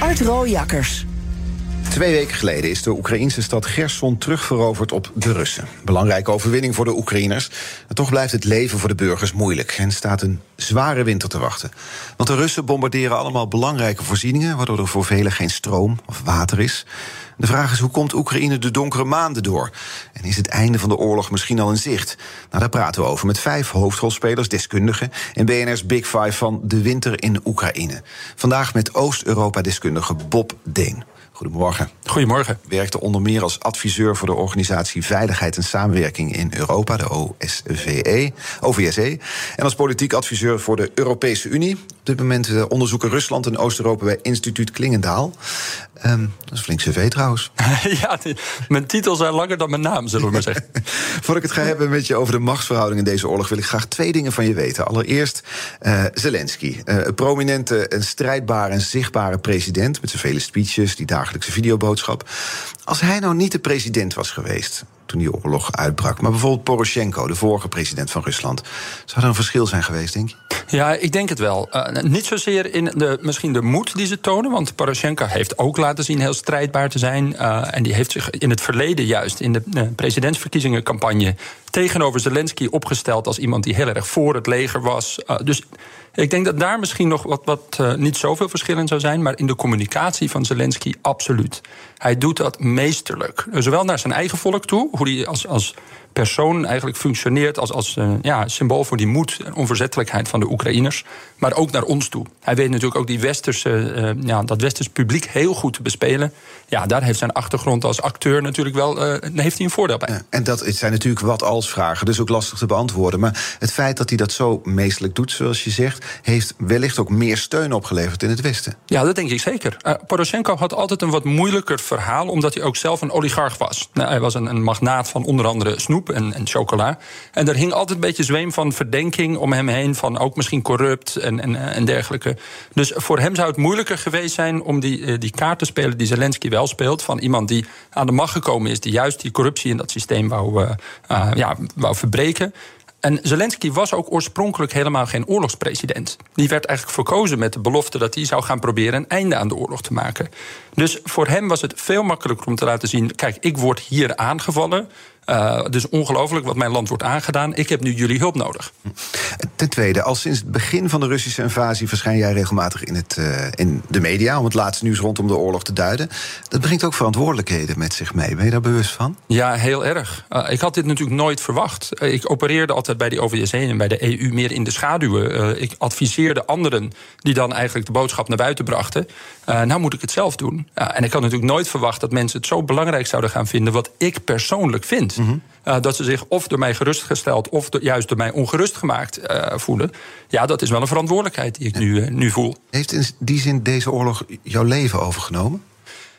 Art Rooijakkers. Twee weken geleden is de Oekraïnse stad Gerson terugveroverd op de Russen. Belangrijke overwinning voor de Oekraïners. En toch blijft het leven voor de burgers moeilijk en staat een zware winter te wachten. Want de Russen bombarderen allemaal belangrijke voorzieningen, waardoor er voor velen geen stroom of water is. De vraag is hoe komt Oekraïne de donkere maanden door? En is het einde van de oorlog misschien al in zicht? Nou, daar praten we over met vijf hoofdrolspelers, deskundigen en BNR's Big Five van de winter in Oekraïne. Vandaag met Oost-Europa-deskundige Bob Deen. Goedemorgen. Goedemorgen. Werkte onder meer als adviseur voor de Organisatie Veiligheid en Samenwerking in Europa, de OSVE, OVSE. En als politiek adviseur voor de Europese Unie. Op dit moment eh, onderzoeken Rusland en Oost-Europa bij Instituut Klingendaal. Um, dat is een flink cv trouwens. ja, die, mijn titels zijn langer dan mijn naam, zullen we maar zeggen. Voordat ik het ga hebben met je over de machtsverhouding in deze oorlog, wil ik graag twee dingen van je weten. Allereerst uh, Zelensky, uh, een prominente, een strijdbare en zichtbare president met zijn vele speeches, die dagelijkse videoboodschap. Als hij nou niet de president was geweest, toen die oorlog uitbrak. Maar bijvoorbeeld Poroshenko, de vorige president van Rusland. Zou er een verschil zijn geweest, denk je? Ja, ik denk het wel. Uh, niet zozeer in de, misschien de moed die ze tonen. Want Poroshenko heeft ook laten zien heel strijdbaar te zijn. Uh, en die heeft zich in het verleden juist in de uh, presidentsverkiezingencampagne tegenover Zelensky opgesteld als iemand die heel erg voor het leger was. dus ik denk dat daar misschien nog wat, wat niet zoveel verschil in zou zijn. Maar in de communicatie van Zelensky absoluut. Hij doet dat meesterlijk. Zowel naar zijn eigen volk toe, hoe hij als, als persoon eigenlijk functioneert als, als uh, ja, symbool voor die moed en onverzettelijkheid van de Oekraïners. Maar ook naar ons toe. Hij weet natuurlijk ook die westerse, uh, ja, dat westers publiek heel goed te bespelen. Ja, daar heeft zijn achtergrond als acteur natuurlijk wel uh, heeft hij een voordeel bij. Ja, en dat zijn natuurlijk wat als vragen, dus ook lastig te beantwoorden. Maar het feit dat hij dat zo meestelijk doet, zoals je zegt, heeft wellicht ook meer steun opgeleverd in het Westen. Ja, dat denk ik zeker. Poroshenko had altijd een wat moeilijker verhaal, omdat hij ook zelf een oligarch was. Nou, hij was een, een magnaat van onder andere snoep en, en, chocola. En er hing altijd een beetje zweem van verdenking om hem heen, van ook misschien corrupt en, en, en dergelijke. Dus voor hem zou het moeilijker geweest zijn om die, die kaart te spelen die Zelensky wel speelt, van iemand die aan de macht gekomen is, die juist die corruptie in dat systeem wou, uh, uh, ja, wou verbreken. En Zelensky was ook oorspronkelijk helemaal geen oorlogspresident. Die werd eigenlijk verkozen met de belofte dat hij zou gaan proberen een einde aan de oorlog te maken. Dus voor hem was het veel makkelijker om te laten zien: kijk, ik word hier aangevallen. Uh, dus ongelooflijk wat mijn land wordt aangedaan. Ik heb nu jullie hulp nodig. Ten tweede, al sinds het begin van de Russische invasie verschijn jij regelmatig in, het, uh, in de media om het laatste nieuws rondom de oorlog te duiden. Dat brengt ook verantwoordelijkheden met zich mee. Ben je daar bewust van? Ja, heel erg. Uh, ik had dit natuurlijk nooit verwacht. ik opereerde altijd bij de OVSE en bij de EU meer in de schaduwen. ik adviseerde anderen die dan eigenlijk de boodschap naar buiten brachten. nou moet ik het zelf doen. en ik had natuurlijk nooit verwacht dat mensen het zo belangrijk zouden gaan vinden wat ik persoonlijk vind. Mm -hmm. uh, dat ze zich of door mij gerustgesteld of door, juist door mij ongerust gemaakt uh, voelen. Ja, dat is wel een verantwoordelijkheid die ik ja. nu, uh, nu voel. Heeft in die zin deze oorlog jouw leven overgenomen?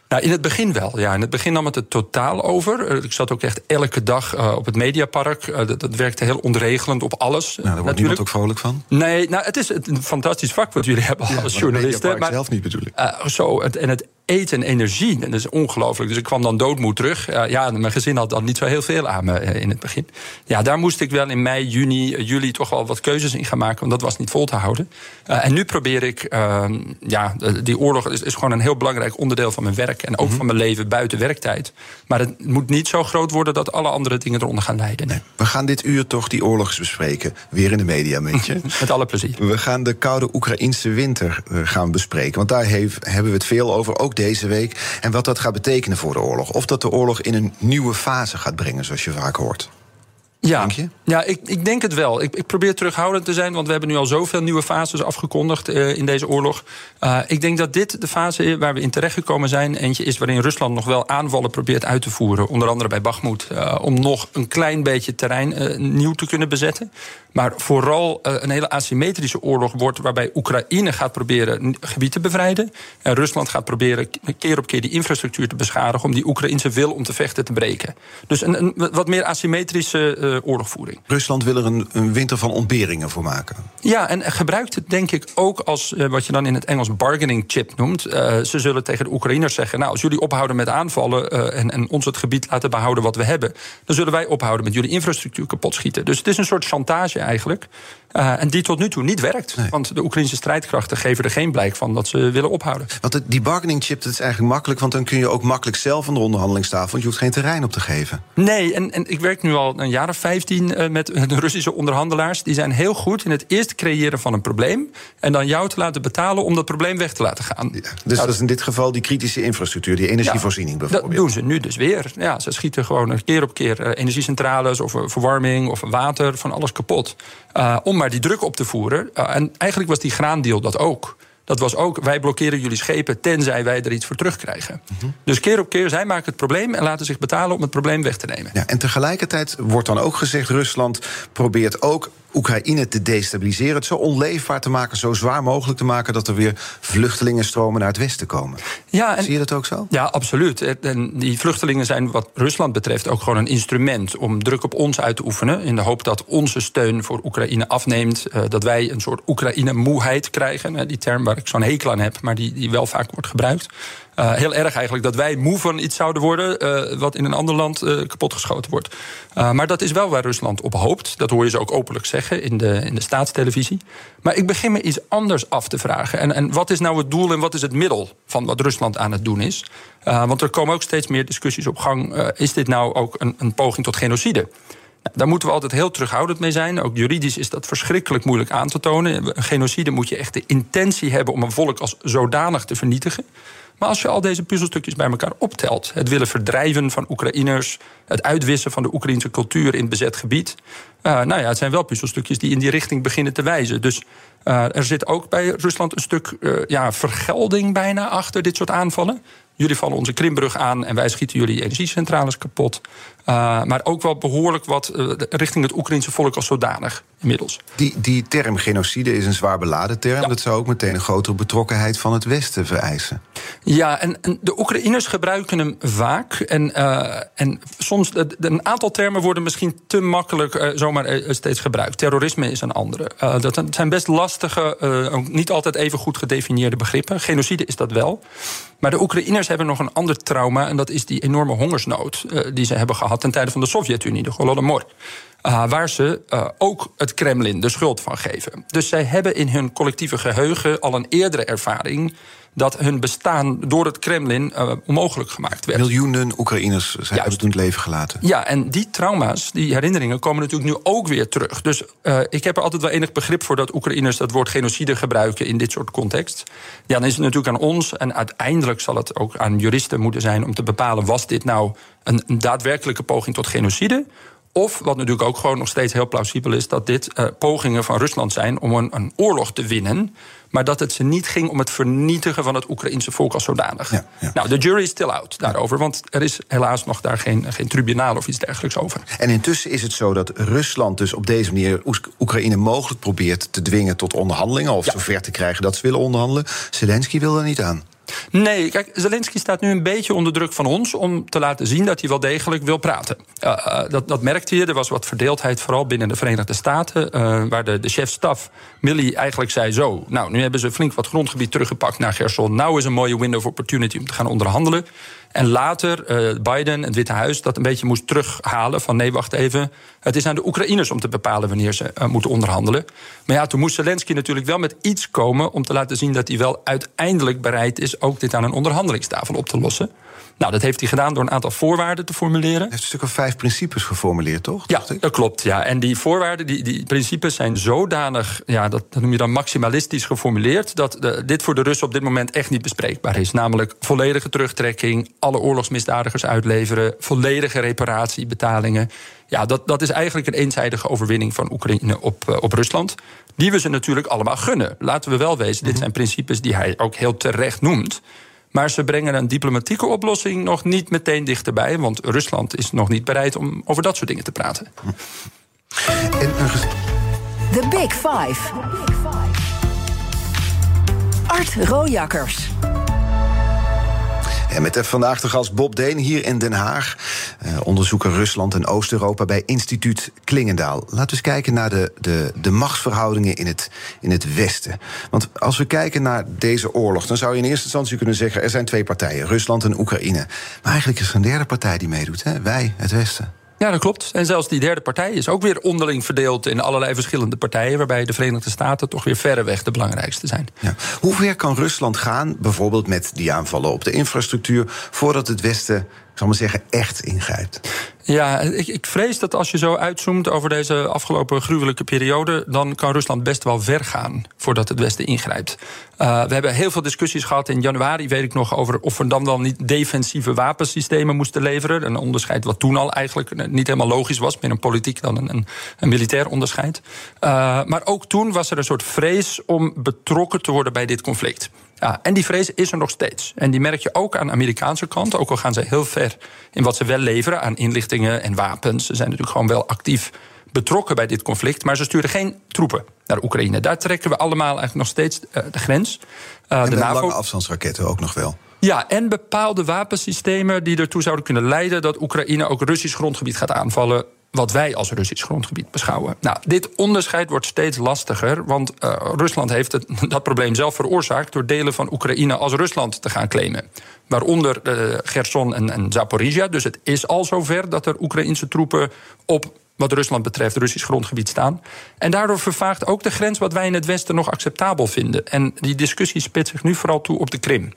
Nou, in het begin wel, ja. In het begin nam het het totaal over. Ik zat ook echt elke dag uh, op het Mediapark. Uh, dat, dat, werkte heel ontregelend op alles. Nou, daar wordt niemand ook vrolijk van? Nee, nou, het is een fantastisch vak wat jullie hebben ja, als journalisten. Maar zelf niet bedoel ik. Uh, zo, het, en het eten en energie, dat is ongelooflijk. Dus ik kwam dan doodmoe terug. Uh, ja, mijn gezin had dan niet zo heel veel aan me uh, in het begin. Ja, daar moest ik wel in mei, juni, uh, juli toch wel wat keuzes in gaan maken. Want dat was niet vol te houden. en nu probeer ik, ehm, ja, die oorlog is, is, gewoon een heel belangrijk onderdeel van mijn werk. En ook mm -hmm. van mijn leven buiten werktijd. Maar het moet niet zo groot worden dat alle andere dingen eronder gaan leiden. Nee. We gaan dit uur toch die oorlog eens bespreken. Weer in de media, met je. Met alle plezier. We gaan de koude Oekraïnse winter gaan bespreken. Want daar heeft, hebben we het veel over, ook deze week. En wat dat gaat betekenen voor de oorlog. Of dat de oorlog in een nieuwe fase gaat brengen, zoals je vaak hoort. Ja, ja ik, ik denk het wel. Ik, ik, probeer terughoudend te zijn, want we hebben nu al zoveel nieuwe fases afgekondigd uh, in deze oorlog. Uh, ik denk dat dit de fase waar we in terechtgekomen zijn, eentje is waarin Rusland nog wel aanvallen probeert uit te voeren. Onder andere bij Bakhmut, uh, om nog een klein beetje terrein nieuw te kunnen bezetten. Maar vooral een hele asymmetrische oorlog wordt waarbij Oekraïne gaat proberen gebied te bevrijden. En Rusland gaat proberen keer op keer die infrastructuur te beschadigen om die Oekraïnse wil om te vechten te breken. Dus een, een wat meer asymmetrische uh, oorlogvoering. Rusland wil er een, een, winter van ontberingen voor maken. Ja, en gebruikt het denk ik ook als uh, wat je dan in het Engels bargaining chip noemt. Ze zullen tegen de Oekraïners zeggen: Nou, als jullie ophouden met aanvallen en, en, ons het gebied laten behouden wat we hebben, dan zullen wij ophouden met jullie infrastructuur kapot schieten. Dus het is een soort chantage eigenlijk. Uh, en die tot nu toe niet werkt. Nee. Want de Oekraïnse strijdkrachten geven er geen blijk van dat ze willen ophouden. Want die bargaining chip dat is eigenlijk makkelijk, want dan kun je ook makkelijk zelf aan de onderhandelingstafel. Want je hoeft geen terrein op te geven. Nee, en, en ik werk nu al een jaar of 15 uh, met de Russische onderhandelaars. Die zijn heel goed in het eerst creëren van een probleem. En dan jou te laten betalen om dat probleem weg te laten gaan. Ja, dus nou, dat is in dit geval die kritische infrastructuur, die energievoorziening ja, bijvoorbeeld. Dat doen ze nu dus weer. Ja, ze schieten gewoon keer op keer uh, energiecentrales of verwarming of water, van alles kapot. om maar die druk op te voeren. en eigenlijk was die graandeal dat ook. Dat was ook, wij blokkeren jullie schepen tenzij wij er iets voor terugkrijgen. Mm Dus keer op keer, zij maken het probleem en laten zich betalen om het probleem weg te nemen. Ja, en tegelijkertijd wordt dan ook gezegd, Rusland probeert ook Oekraïne te destabiliseren, het zo onleefbaar te maken, zo zwaar mogelijk te maken dat er weer vluchtelingenstromen naar het westen komen. Ja, en, Zie je dat ook zo? Ja, absoluut. En die vluchtelingen zijn wat Rusland betreft ook gewoon een instrument om druk op ons uit te oefenen. In de hoop dat onze steun voor Oekraïne afneemt. Uh, dat wij een soort Oekraïne-moeheid krijgen. Die term waar ik zo'n hekel aan heb, maar die, die wel vaak wordt gebruikt. Uh, heel erg eigenlijk dat wij moe van iets zouden worden uh, wat in een ander land uh, kapotgeschoten wordt. maar dat is wel waar Rusland op hoopt. Dat hoor je ze ook openlijk zeggen in de, in de staatstelevisie. Maar ik begin me iets anders af te vragen. En, en wat is nou het doel en wat is het middel van wat Rusland aan het doen is? want er komen ook steeds meer discussies op gang. is dit nou ook een, een poging tot genocide? Nou, daar moeten we altijd heel terughoudend mee zijn. Ook juridisch is dat verschrikkelijk moeilijk aan te tonen. Genocide moet je echt de intentie hebben om een volk als zodanig te vernietigen. Maar als je al deze puzzelstukjes bij elkaar optelt, het willen verdrijven van Oekraïners, het uitwissen van de Oekraïnse cultuur in bezet gebied, uh, nou ja, het zijn wel puzzelstukjes die in die richting beginnen te wijzen. Dus uh, er zit ook bij Rusland een stuk uh, ja, vergelding bijna achter dit soort aanvallen. Jullie vallen onze Krimbrug aan en wij schieten jullie energiecentrales kapot. Uh, maar ook wel behoorlijk wat uh, richting het Oekraïnse volk als zodanig inmiddels. Die, die term genocide is een zwaar beladen term. Ja. Dat zou ook meteen een grotere betrokkenheid van het Westen vereisen. Ja, en, en de Oekraïners gebruiken hem vaak. En, uh, en soms, een aantal termen worden misschien te makkelijk zomaar steeds gebruikt. Terrorisme is een andere. dat zijn best lastige, niet altijd even goed gedefinieerde begrippen. Genocide is dat wel. Maar de Oekraïners hebben nog een ander trauma. En dat is die enorme hongersnood die ze hebben gehad ten tijde van de Sovjet-Unie, de Holodomor. Uh, waar ze uh, ook het Kremlin de schuld van geven. Dus zij hebben in hun collectieve geheugen al een eerdere ervaring dat hun bestaan door het Kremlin uh, onmogelijk gemaakt werd. Miljoenen Oekraïners zijn uit het leven gelaten. Ja, en die trauma's, die herinneringen, komen natuurlijk nu ook weer terug. Dus uh, ik heb er altijd wel enig begrip voor dat Oekraïners dat woord genocide gebruiken in dit soort context. Ja, dan is het natuurlijk aan ons en uiteindelijk zal het ook aan juristen moeten zijn om te bepalen: was dit nou een, een daadwerkelijke poging tot genocide? Of, wat natuurlijk ook gewoon nog steeds heel plausibel is, dat dit uh, pogingen van Rusland zijn om een, een, oorlog te winnen. Maar dat het ze niet ging om het vernietigen van het Oekraïnse volk als zodanig. Ja, ja. Nou, de jury is still out daarover, want er is helaas nog daar geen, geen tribunaal of iets dergelijks over. En intussen is het zo dat Rusland dus op deze manier Oekraïne mogelijk probeert te dwingen tot onderhandelingen. Of ja. zover te krijgen dat ze willen onderhandelen. Zelensky wil er niet aan. Nee, kijk, Zelensky staat nu een beetje onder druk van ons om te laten zien dat hij wel degelijk wil praten. Uh, uh, dat, dat merkte je. Er was wat verdeeldheid, vooral binnen de Verenigde Staten, uh, waar de, de chef-staf eigenlijk zei: Zo, nou, nu hebben ze flink wat grondgebied teruggepakt naar Gerson. Nou is een mooie window of opportunity om te gaan onderhandelen. En later uh, Biden, het Witte Huis, dat een beetje moest terughalen. Van nee, wacht even. Het is aan de Oekraïners om te bepalen wanneer ze uh, moeten onderhandelen. Maar ja, toen moest Zelensky natuurlijk wel met iets komen om te laten zien dat hij wel uiteindelijk bereid is ook dit aan een onderhandelingstafel op te lossen. Nou, dat heeft hij gedaan door een aantal voorwaarden te formuleren. Hij heeft een stuk of vijf principes geformuleerd, toch? Ja, dat klopt. Ja. En die voorwaarden, die, die principes zijn zodanig, ja, dat, noem je dan maximalistisch geformuleerd, dat de, dit voor de Russen op dit moment echt niet bespreekbaar is. Namelijk volledige terugtrekking, alle oorlogsmisdadigers uitleveren, volledige reparatiebetalingen. Ja, dat, dat is eigenlijk een eenzijdige overwinning van Oekraïne op, eh, op Rusland. Die we ze natuurlijk allemaal gunnen. Laten we wel wezen, dit mhm. zijn principes die hij ook heel terecht noemt. Maar ze brengen een diplomatieke oplossing nog niet meteen dichterbij. Want Rusland is nog niet bereid om over dat soort dingen te praten. The Big Five. Art Rojakkers. En met vandaag de gast Bob Deen hier in Den Haag. Eh, onderzoeker Rusland en Oost-Europa bij instituut Klingendaal. Laten we eens kijken naar de, de, de machtsverhoudingen in het, in het Westen. Want als we kijken naar deze oorlog, dan zou je in eerste instantie kunnen zeggen: er zijn twee partijen, Rusland en Oekraïne. Maar eigenlijk is er een derde partij die meedoet, hè? wij, het Westen. Ja, dat klopt. En zelfs die derde partij is ook weer onderling verdeeld in allerlei verschillende partijen, waarbij de Verenigde Staten toch weer verreweg de belangrijkste zijn. Hoe ver kan Rusland gaan, bijvoorbeeld met die aanvallen op de infrastructuur, voordat het Westen zal maar zeggen, echt ingrijpt. Ja, ik, ik, vrees dat als je zo uitzoomt over deze afgelopen gruwelijke periode, dan kan Rusland best wel ver gaan voordat het Westen ingrijpt. Uh, we hebben heel veel discussies gehad in januari, weet ik nog, over of we dan wel niet defensieve wapensystemen moesten leveren. Een onderscheid wat toen al eigenlijk niet helemaal logisch was, meer een politiek dan een, een, militair onderscheid. Uh, maar ook toen was er een soort vrees om betrokken te worden bij dit conflict. Ja, en die vrees is er nog steeds. En die merk je ook aan de Amerikaanse kant. Ook al gaan ze heel ver in wat ze wel leveren aan inlichtingen en wapens. Ze zijn natuurlijk gewoon wel actief betrokken bij dit conflict. Maar ze sturen geen troepen naar Oekraïne. Daar trekken we allemaal eigenlijk nog steeds uh, de grens. Uh, en de NAVO... lange afstandsraketten ook nog wel. Ja, en bepaalde wapensystemen die ertoe zouden kunnen leiden dat Oekraïne ook Russisch grondgebied gaat aanvallen wat wij als Russisch grondgebied beschouwen. Nou, dit onderscheid wordt steeds lastiger, want uh, Rusland heeft het, dat probleem zelf veroorzaakt door delen van Oekraïne als Rusland te gaan claimen. Waaronder uh, Gerson en, en Zaporizhia. Dus het is al zover dat er Oekraïnse troepen op wat Rusland betreft Russisch grondgebied staan. En daardoor vervaagt ook de grens wat wij in het Westen nog acceptabel vinden. En die discussie spitst zich nu vooral toe op de Krim.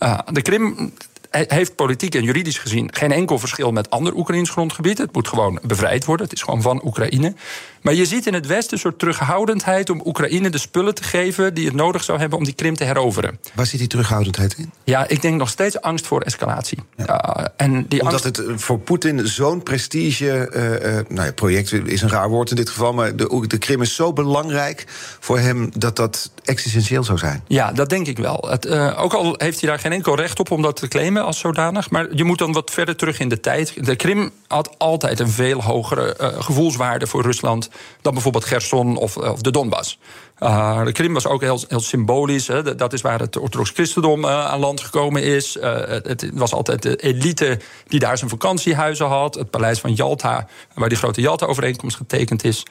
Uh, de Krim heeft politiek en juridisch gezien geen enkel verschil met ander Oekraïns grondgebied. Het moet gewoon bevrijd worden. Het is gewoon van Oekraïne. Maar je ziet in het Westen een soort terughoudendheid om Oekraïne de spullen te geven die het nodig zou hebben om die Krim te heroveren. Waar zit die terughoudendheid in? Ja, ik denk nog steeds angst voor escalatie. Ja. en die Omdat het eh, voor Poetin zo'n prestige uh, uh, nou ja, project is een raar woord in dit geval, maar de, de Krim is zo belangrijk voor hem dat dat existentieel zou zijn. Ja, dat denk ik wel. Het, ook al heeft hij daar geen enkel recht op om dat te claimen als zodanig, maar je moet dan wat verder terug in de tijd. De Krim had altijd een veel hogere gevoelswaarde voor Rusland dan bijvoorbeeld Gerson of, of de Donbass. Uh, de Krim was ook heel, heel symbolisch. Hè. Dat is waar het orthodox christendom uh, aan land gekomen is. Uh, het was altijd de elite die daar zijn vakantiehuizen had. Het paleis van Yalta, waar die grote Yalta-overeenkomst getekend is.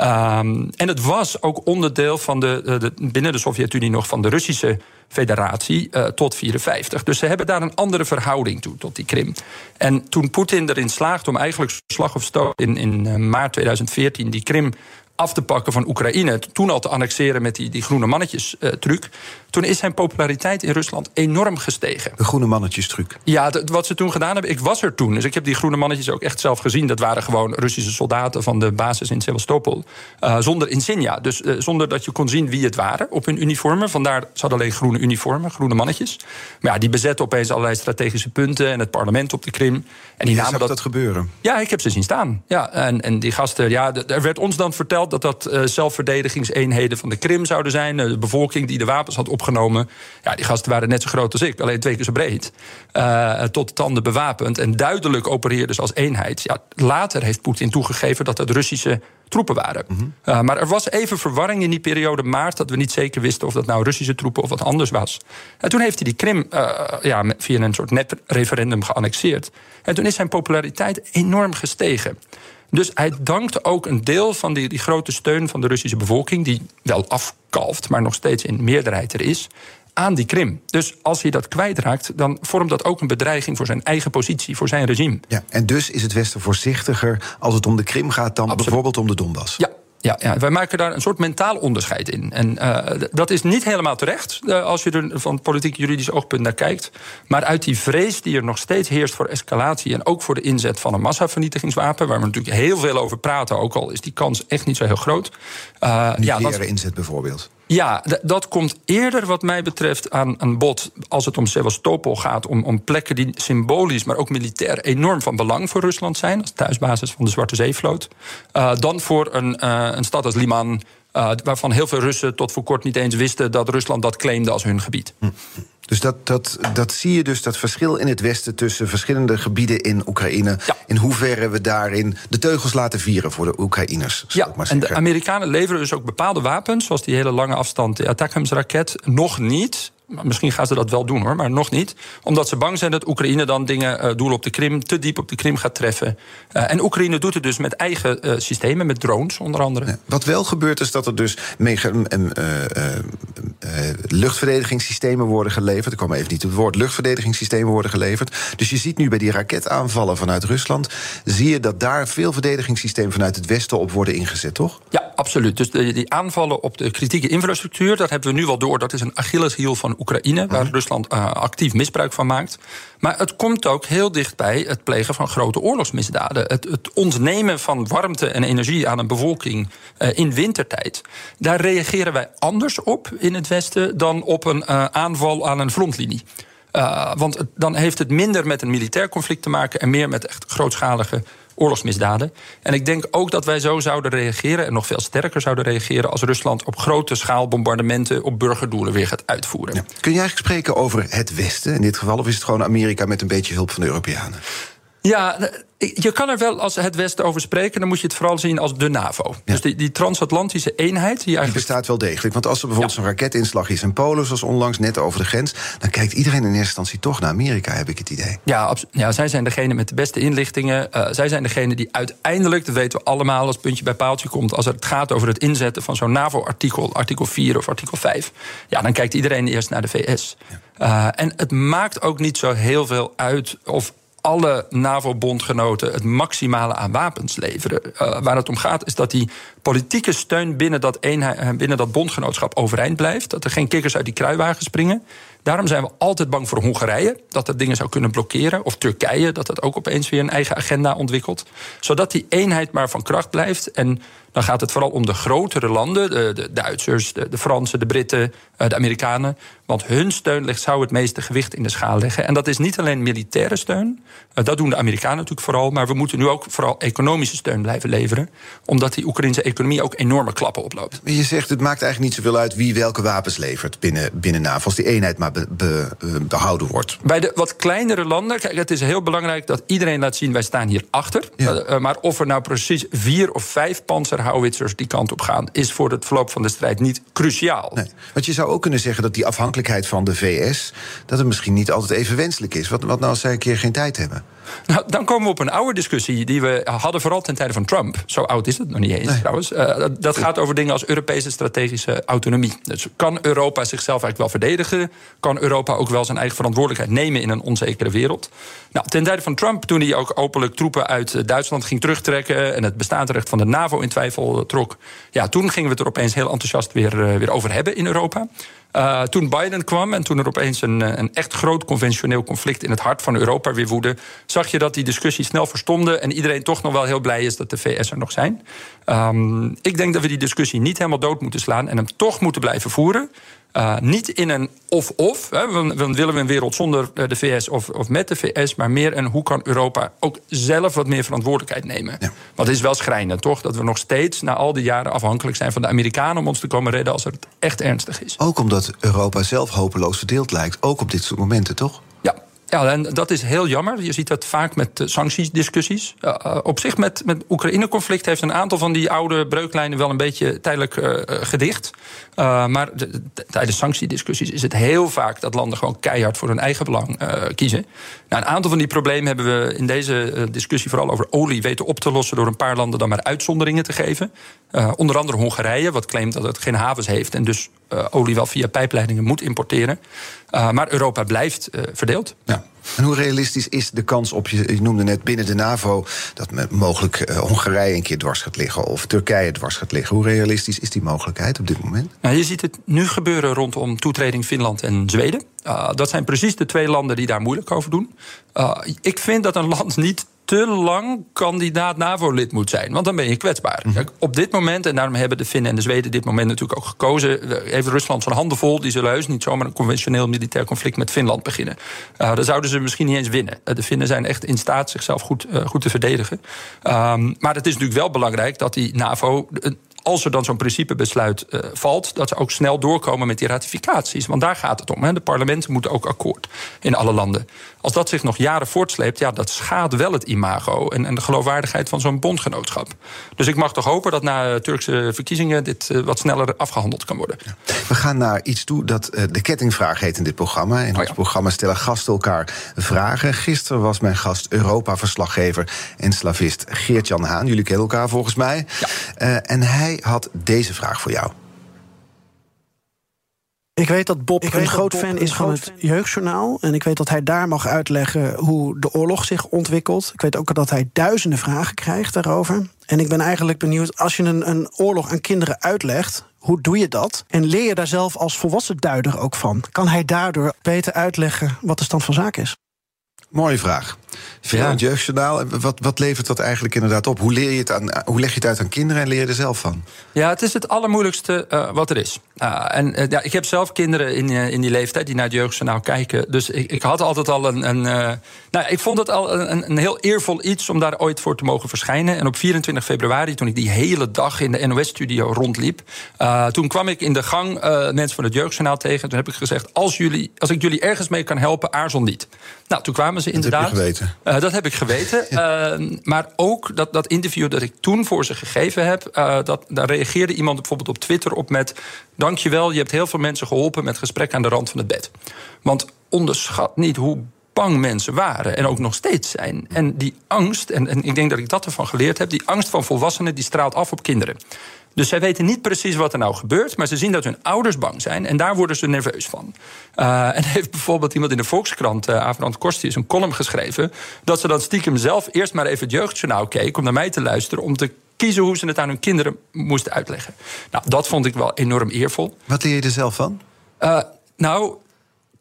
Um, en het was ook onderdeel van de, binnen de Sovjet-Unie nog van de Russische federatie uh, tot 54. Dus ze hebben daar een andere verhouding toe, tot die Krim. En toen Poetin erin slaagt om eigenlijk slag of stoot in, in maart 2014 die Krim af te pakken van Oekraïne. Toen al te annexeren met die, die groene mannetjes-truc. Uh, toen is zijn populariteit in Rusland enorm gestegen. De groene mannetjes-truc? Ja, wat ze toen gedaan hebben. Ik was er toen, dus ik heb die groene mannetjes ook echt zelf gezien. Dat waren gewoon Russische soldaten van de basis in Sevastopol. Uh, zonder insignia, dus uh, zonder dat je kon zien wie het waren op hun uniformen. Vandaar, ze hadden alleen groene uniformen, groene mannetjes. Maar ja, die bezetten opeens allerlei strategische punten... en het parlement op de Krim. En die namen dat... dat gebeuren? Ja, ik heb ze zien staan. Ja, en, en die gasten, ja, er werd ons dan verteld dat dat uh, zelfverdedigingseenheden van de Krim zouden zijn. Uh, de bevolking die de wapens had opgenomen. Ja, die gasten waren net zo groot als ik, alleen twee keer zo breed. Uh, tot de tanden bewapend en duidelijk opereerden ze als eenheid. Ja, later heeft Poetin toegegeven dat het Russische troepen waren. Mm -hmm. maar er was even verwarring in die periode maart... dat we niet zeker wisten of dat nou Russische troepen of wat anders was. En toen heeft hij die Krim ja, via een soort net-referendum geannexeerd. En toen is zijn populariteit enorm gestegen. Dus hij dankt ook een deel van die, die grote steun van de Russische bevolking, die wel afkalft, maar nog steeds in meerderheid er is, aan die Krim. Dus als hij dat kwijtraakt, dan vormt dat ook een bedreiging voor zijn eigen positie, voor zijn regime. Ja, en dus is het Westen voorzichtiger als het om de Krim gaat dan bijvoorbeeld om de Donbass. Ja, ja, ja, wij maken daar een soort mentaal onderscheid in. En uh, dat is niet helemaal terecht uh, als je er van politiek-juridisch oogpunt naar kijkt. Maar uit die vrees die er nog steeds heerst voor escalatie en ook voor de inzet van een massavernietigingswapen, waar we natuurlijk heel veel over praten, ook al is die kans echt niet zo heel groot. Uh, ja, inzet bijvoorbeeld. Ja, dat komt eerder wat mij betreft aan een bod... als het om Sevastopol gaat, om, om plekken die symbolisch... maar ook militair enorm van belang voor Rusland zijn... als thuisbasis van de Zwarte Zeevloot... Uh, dan voor een, uh, een stad als Liman... Uh, waarvan heel veel Russen tot voor kort niet eens wisten... dat Rusland dat claimde als hun gebied. Hm. Dus dat, dat, dat zie je dus, dat verschil in het Westen tussen verschillende gebieden in Oekraïne. In hoeverre we daarin de teugels laten vieren voor de Oekraïners. Ja, en de Amerikanen leveren dus ook bepaalde wapens, zoals die hele lange afstand, de Attackams-raket, nog niet Misschien gaan ze dat wel doen hoor, maar nog niet. Omdat ze bang zijn dat Oekraïne dan dingen, uh, doelen op de Krim, te diep op de Krim gaat treffen. Uh, en Oekraïne doet het dus met eigen uh, systemen, met drones onder andere. Wat wel gebeurt is dat er dus mega, luchtverdedigingssystemen worden geleverd. Ik kwam even niet op het woord. Luchtverdedigingssystemen worden geleverd. Dus je ziet nu bij die raketaanvallen vanuit Rusland, zie je dat daar veel verdedigingssystemen vanuit het Westen op worden ingezet, toch? Ja, absoluut. Dus die aanvallen op de kritieke infrastructuur, dat hebben we nu wel door. Dat is een Achilleshiel van Oekraïne, waar mhm. Rusland uh, actief misbruik van maakt. Maar het komt ook heel dichtbij het plegen van grote oorlogsmisdaden. Het, het ontnemen van warmte en energie aan een bevolking uh, in wintertijd. Daar reageren wij anders op in het Westen dan op een uh, aanval aan een frontlinie. Uh, want het, dan heeft het minder met een militair conflict te maken en meer met echt grootschalige oorlogsmisdaden. En ik denk ook dat wij zo zouden reageren, en nog veel sterker zouden reageren, als Rusland op grote schaal bombardementen op burgerdoelen weer gaat uitvoeren. Kun je eigenlijk spreken over het Westen in dit geval, of is het gewoon Amerika met een beetje hulp van de Europeanen? Ja, je kan er wel als het Westen over spreken, dan moet je het vooral zien als de NAVO. Dus die, die, transatlantische eenheid. Die, eigenlijk... die bestaat wel degelijk. Want als er bijvoorbeeld ja. zo'n raketinslag is in Polen, zoals onlangs net over de grens, dan kijkt iedereen in eerste instantie toch naar Amerika, heb ik het idee. Ja, ja zij zijn degene met de beste inlichtingen. Uh, zij zijn degene die uiteindelijk, dat weten we allemaal, als puntje bij paaltje komt, als het gaat over het inzetten van zo'n NAVO-artikel, artikel 4 of artikel 5, ja, dan kijkt iedereen eerst naar de VS. Ja. Uh, en het maakt ook niet zo heel veel uit of alle NAVO-bondgenoten het maximale aan wapens leveren. Uh, waar het om gaat is dat die politieke steun binnen dat, eenheid, binnen dat bondgenootschap overeind blijft. Dat er geen kikkers uit die kruiwagen springen. Daarom zijn we altijd bang voor Hongarije, dat dat dingen zou kunnen blokkeren. Of Turkije, dat dat ook opeens weer een eigen agenda ontwikkelt. Zodat die eenheid maar van kracht blijft. En dan gaat het vooral om de grotere landen, de, Duitsers, de, de, Fransen, de Britten, eh, de Amerikanen. Want hun steun ligt, zou het meeste gewicht in de schaal leggen. En dat is niet alleen militaire steun, eh, dat doen de Amerikanen natuurlijk vooral. Maar we moeten nu ook vooral economische steun blijven leveren. Omdat die Oekraïnse economie ook enorme klappen oploopt. Je zegt het maakt eigenlijk niet zoveel uit wie welke wapens levert binnen, binnen NAVO. Als die eenheid maar be, behouden wordt. Bij de wat kleinere landen, kijk, het is heel belangrijk dat iedereen laat zien: wij staan hier achter. Ja. Uh, maar of er nou precies vier of vijf panzerhouwitsers die kant op gaan, is voor het verloop van de strijd niet cruciaal. Nee. Want je zou ook kunnen zeggen dat die afhankelijkheid van de VS, dat het misschien niet altijd even wenselijk is. Wat, wat nou als zij een keer geen tijd hebben? Nou, dan komen we op een oude discussie die we hadden, vooral ten tijde van Trump. Zo oud is het nog niet eens nee. trouwens. Uh, dat gaat over dingen als Europese strategische autonomie. Dus kan Europa zichzelf eigenlijk wel verdedigen? Kan Europa ook wel zijn eigen verantwoordelijkheid nemen in een onzekere wereld? Nou, ten tijde van Trump, toen hij ook openlijk troepen uit Duitsland ging terugtrekken en het bestaansrecht van de NAVO in twijfel trok, ja, toen gingen we het er opeens heel enthousiast weer, uh, weer over hebben in Europa. Uh, toen Biden kwam en toen er opeens een, een, echt groot conventioneel conflict in het hart van Europa weer woedde, zag je dat die discussie snel verstomde en iedereen toch nog wel heel blij is dat de VS er nog zijn. Um, ik denk dat we die discussie niet helemaal dood moeten slaan en hem toch moeten blijven voeren. Uh, niet in een of-of. Dan willen we een wereld zonder de VS of, of, met de VS. Maar meer een hoe kan Europa ook zelf wat meer verantwoordelijkheid nemen. Ja. Want het is wel schrijnend, toch? Dat we nog steeds na al die jaren afhankelijk zijn van de Amerikanen om ons te komen redden als het echt ernstig is. Ook omdat Europa zelf hopeloos verdeeld lijkt. Ook op dit soort momenten, toch? Ja, en dat is heel jammer. Je ziet dat vaak met sanctiediscussies. Uh, op zich met, met Oekraïne-conflict heeft een aantal van die oude breuklijnen wel een beetje tijdelijk gedicht. Maar de, de, tijdens sanctiediscussies is het heel vaak dat landen gewoon keihard voor hun eigen belang kiezen. Nou, een aantal van die problemen hebben we in deze discussie vooral over olie weten op te lossen door een paar landen dan maar uitzonderingen te geven. onder andere Hongarije, wat claimt dat het geen havens heeft en dus olie wel via pijpleidingen moet importeren. maar Europa blijft verdeeld. Ja. En hoe realistisch is de kans op, je, noemde net binnen de NAVO... dat mogelijk uh, Hongarije een keer dwars gaat liggen... of Turkije dwars gaat liggen? Hoe realistisch is die mogelijkheid op dit moment? Nou, je ziet het nu gebeuren rondom toetreding Finland en Zweden. Uh, dat zijn precies de twee landen die daar moeilijk over doen. Uh, ik vind dat een land niet te lang kandidaat NAVO-lid moet zijn. Want dan ben je kwetsbaar. Mhm. Kijk, op dit moment, en daarom hebben de Finnen en de Zweden dit moment natuurlijk ook gekozen. Heeft Rusland zijn handen vol. Die zullen heus niet zomaar een conventioneel militair conflict met Finland beginnen. Uh, dan zouden ze misschien niet eens winnen. Uh, de Finnen zijn echt in staat zichzelf goed, uh, goed te verdedigen. Um, maar het is natuurlijk wel belangrijk dat die NAVO als er dan zo'n principebesluit uh, valt, dat ze ook snel doorkomen met die ratificaties. Want daar gaat het om. Hè. De parlementen moeten ook akkoord in alle landen. Als dat zich nog jaren voortsleept, ja, dat schaadt wel het imago en, en de geloofwaardigheid van zo'n bondgenootschap. Dus ik mag toch hopen dat na Turkse verkiezingen dit uh, wat sneller afgehandeld kan worden. We gaan naar iets toe dat uh, de kettingvraag heet in dit programma. In oh, ons programma stellen gasten elkaar vragen. Gisteren was mijn gast Europa-verslaggever en slavist Geert-Jan Haan. Jullie kennen elkaar volgens mij. Ja. en hij had deze vraag voor jou. Ik weet dat Bob ik een groot Bob fan is van het Jeugdjournaal. En ik weet dat hij daar mag uitleggen hoe de oorlog zich ontwikkelt. Ik weet ook dat hij duizenden vragen krijgt daarover. En ik ben eigenlijk benieuwd, als je een, een oorlog aan kinderen uitlegt, hoe doe je dat? En leer je daar zelf als volwassen duider ook van? Kan hij daardoor beter uitleggen wat de stand van zaken is? Mooie vraag. Veel ja. het jeugdjournaal. Wat, wat levert dat eigenlijk inderdaad op? Hoe, leer je het aan, hoe leg je het uit aan kinderen en leer je er zelf van? Ja, het is het allermoeilijkste uh, wat er is. Uh, en uh, ja, ik heb zelf kinderen in, in die leeftijd die naar het jeugdjournaal kijken. Dus ik, ik had altijd al een. een nou, ik vond het al een, een, heel eervol iets om daar ooit voor te mogen verschijnen. En op 24 februari, toen ik die hele dag in de NOS-studio rondliep, toen kwam ik in de gang mensen van het jeugdjournaal tegen. Toen heb ik gezegd: als, jullie, als ik jullie ergens mee kan helpen, aarzel niet. Nou, toen kwamen ze inderdaad. Geweten. Uh, dat heb ik geweten. uh, maar ook dat, dat interview dat ik toen voor ze gegeven heb... Uh, dat, daar reageerde iemand bijvoorbeeld op Twitter op met... dankjewel, je hebt heel veel mensen geholpen met gesprek aan de rand van het bed. Want onderschat niet hoe bang mensen waren en ook nog steeds zijn. En die angst, en, en ik denk dat ik dat ervan geleerd heb... die angst van volwassenen die straalt af op kinderen. Dus zij weten niet precies wat er nou gebeurt, maar ze zien dat hun ouders bang zijn en daar worden ze nerveus van. Uh, en heeft bijvoorbeeld iemand in de Volkskrant, uh, Avrand Kostius, een column geschreven dat ze dan stiekem zelf eerst maar even het jeugdjournaal keek om naar mij te luisteren om te kiezen hoe ze het aan hun kinderen moesten uitleggen. Nou, dat vond ik wel enorm eervol. Wat leer je er zelf van? Uh, nou,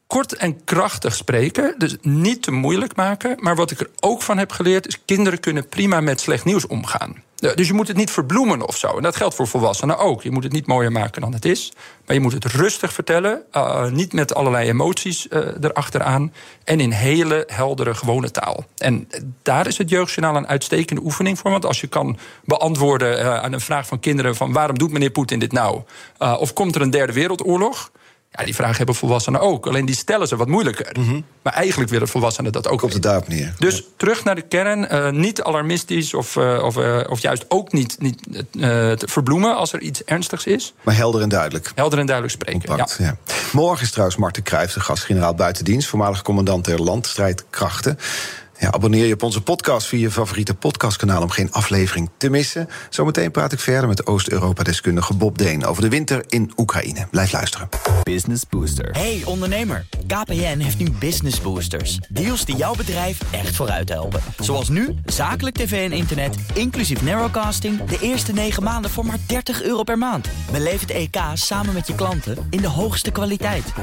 kort en krachtig spreken. Dus niet te moeilijk maken. Maar wat ik er ook van heb geleerd is... kinderen kunnen prima met slecht nieuws omgaan. Dus je moet het niet verbloemen of zo. En dat geldt voor volwassenen ook. Je moet het niet mooier maken dan het is. Maar je moet het rustig vertellen. Uh, niet met allerlei emoties uh, erachteraan. En in hele heldere, gewone taal. En daar is het jeugdjournaal een uitstekende oefening voor. Want als je kan beantwoorden uh, aan een vraag van kinderen... van waarom doet meneer Poetin dit nou? of komt er een derde wereldoorlog? Ja, die vraag hebben volwassenen ook. Alleen die stellen ze wat moeilijker. Mm -hmm. Maar eigenlijk willen volwassenen dat ook. Komt het daarop neer. Dus ja. terug naar de kern. Uh, niet alarmistisch of, uh, of, uh, of juist ook niet, niet te verbloemen als er iets ernstigs is. Maar helder en duidelijk. Helder en duidelijk spreken. Compact, ja. Ja. Morgen is trouwens Marten Kruijf, de gastgeneraal buitendienst, voormalig commandant der landstrijdkrachten. Ja, abonneer je op onze podcast via je favoriete podcastkanaal om geen aflevering te missen. Zometeen praat ik verder met Oost-Europa-deskundige Bob Deen over de winter in Oekraïne. Blijf luisteren. Business Booster. Hey ondernemer, KPN heeft nu Business Boosters. Deals die jouw bedrijf echt vooruit helpen. Zoals nu, zakelijk tv en internet, inclusief narrowcasting... de eerste 9 maanden voor maar 30 euro per maand. Beleef het EK samen met je klanten in de hoogste kwaliteit.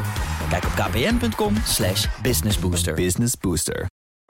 Kijk op kpn.com slash businessbooster. Business Booster.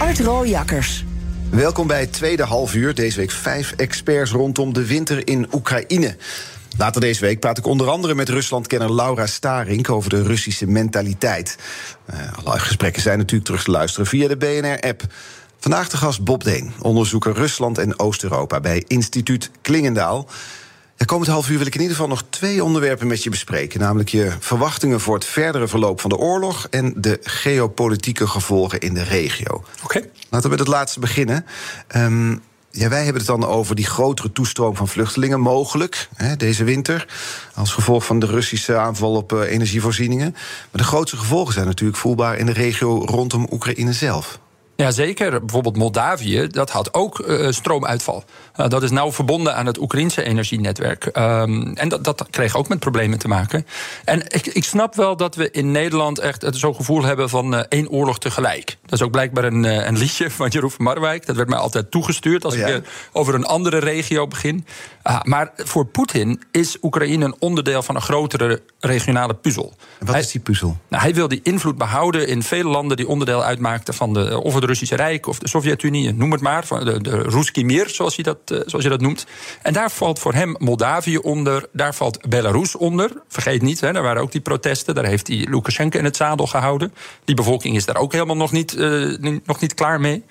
Art Rooijakkers. Welkom bij het tweede halfuur. Deze week vijf experts rondom de winter in Oekraïne. Later deze week praat ik onder andere met Ruslandkenner Laura Starink over de Russische mentaliteit. Uh, alle gesprekken zijn natuurlijk terug te luisteren via de BNR-app. Vandaag de gast Bob Deen, onderzoeker Rusland en Oost-Europa bij Instituut Klingendaal. De komend half uur wil ik in ieder geval nog twee onderwerpen met je bespreken. Namelijk je verwachtingen voor het verdere verloop van de oorlog en de geopolitieke gevolgen in de regio. Oké. Laten we met het laatste beginnen. Ehm, ja, wij hebben het dan over die grotere toestroom van vluchtelingen mogelijk hè, deze winter. Als gevolg van de Russische aanval op uh, energievoorzieningen. Maar de grootste gevolgen zijn natuurlijk voelbaar in de regio rondom Oekraïne zelf. Ja, zeker. Bijvoorbeeld Moldavië, dat had ook uh, stroomuitval. Uh, dat is nauw verbonden aan het Oekraïnse energienetwerk. Um, en dat, dat kreeg ook met problemen te maken. En ik, ik snap wel dat we in Nederland echt zo'n gevoel hebben van uh, één oorlog tegelijk. Dat is ook blijkbaar een, een liedje van Jeroen van Marwijk. Dat werd mij altijd toegestuurd als oh, ja? ik over een andere regio begin. Maar voor Poetin is Oekraïne een onderdeel van een grotere regionale puzzel. En wat hij, is die puzzel? Nou, hij wil die invloed behouden in vele landen die onderdeel uitmaakten van de, of het Russische Rijk of de Sovjet-Unie, noem het maar, de, de Ruski Mir, zoals je, dat, zoals je dat noemt. En daar valt voor hem Moldavië onder, daar valt Belarus onder. Vergeet niet, hè, daar waren ook die protesten, daar heeft hij Lukashenko in het zadel gehouden. Die bevolking is daar ook helemaal nog niet, uh, nog niet klaar mee.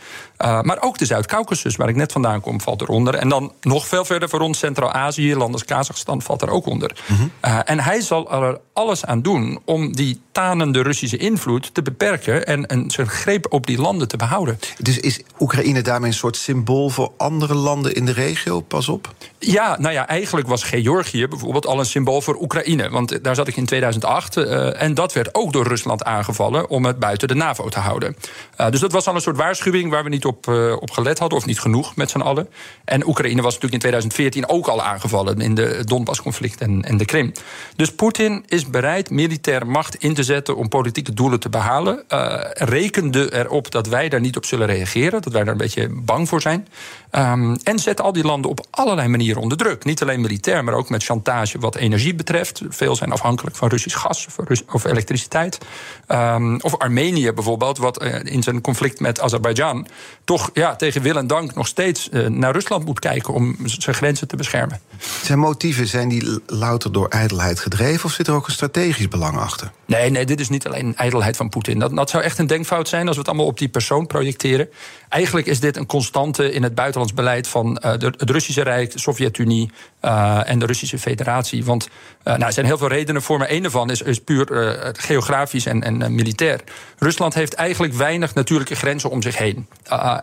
Uh, maar ook de Zuid-Caucasus, waar ik net vandaan kom, valt eronder. En dan nog veel verder voor ons Centraal-Azië, landen als Kazachstan, valt er ook onder. Mm -hmm. uh, en hij zal er alles aan doen om die tanende Russische invloed te beperken en, en zijn greep op die landen te behouden. Dus is Oekraïne daarmee een soort symbool voor andere landen in de regio? Pas op. Ja, nou ja, eigenlijk was Georgië bijvoorbeeld al een symbool voor Oekraïne. Want daar zat ik in 2008 uh, en dat werd ook door Rusland aangevallen om het buiten de NAVO te houden. Uh, dus dat was al een soort waarschuwing waar we niet op, uh, op gelet hadden, of niet genoeg met z'n allen. En Oekraïne was natuurlijk in 2014 ook al aangevallen in de Donbass-conflict en, en de Krim. Dus Poetin is bereid militaire macht in te zetten om politieke doelen te behalen. rekende erop dat wij daar niet op zullen reageren, dat wij daar een beetje bang voor zijn. Um, en zet al die landen op allerlei manieren onder druk. Niet alleen militair, maar ook met chantage wat energie betreft. Veel zijn afhankelijk van Russisch gas of, Rus of elektriciteit. Um, of Armenië bijvoorbeeld, wat uh, in zijn conflict met Azerbeidzjan toch ja, tegen wil en dank nog steeds uh, naar Rusland moet kijken om zijn grenzen te beschermen. Zijn motieven zijn die louter door ijdelheid gedreven of zit er ook een strategisch belang achter? Nee, nee, dit is niet alleen ijdelheid van Poetin. Dat, dat zou echt een denkfout zijn als we het allemaal op die persoon projecteren. Eigenlijk is dit een constante in het buitenlands beleid van de, het Russische Rijk, de Sovjet-Unie uh, en de Russische Federatie. Want uh, nou, er zijn heel veel redenen voor, maar één daarvan is, is puur geografisch en, en militair. Rusland heeft eigenlijk weinig natuurlijke grenzen om zich heen.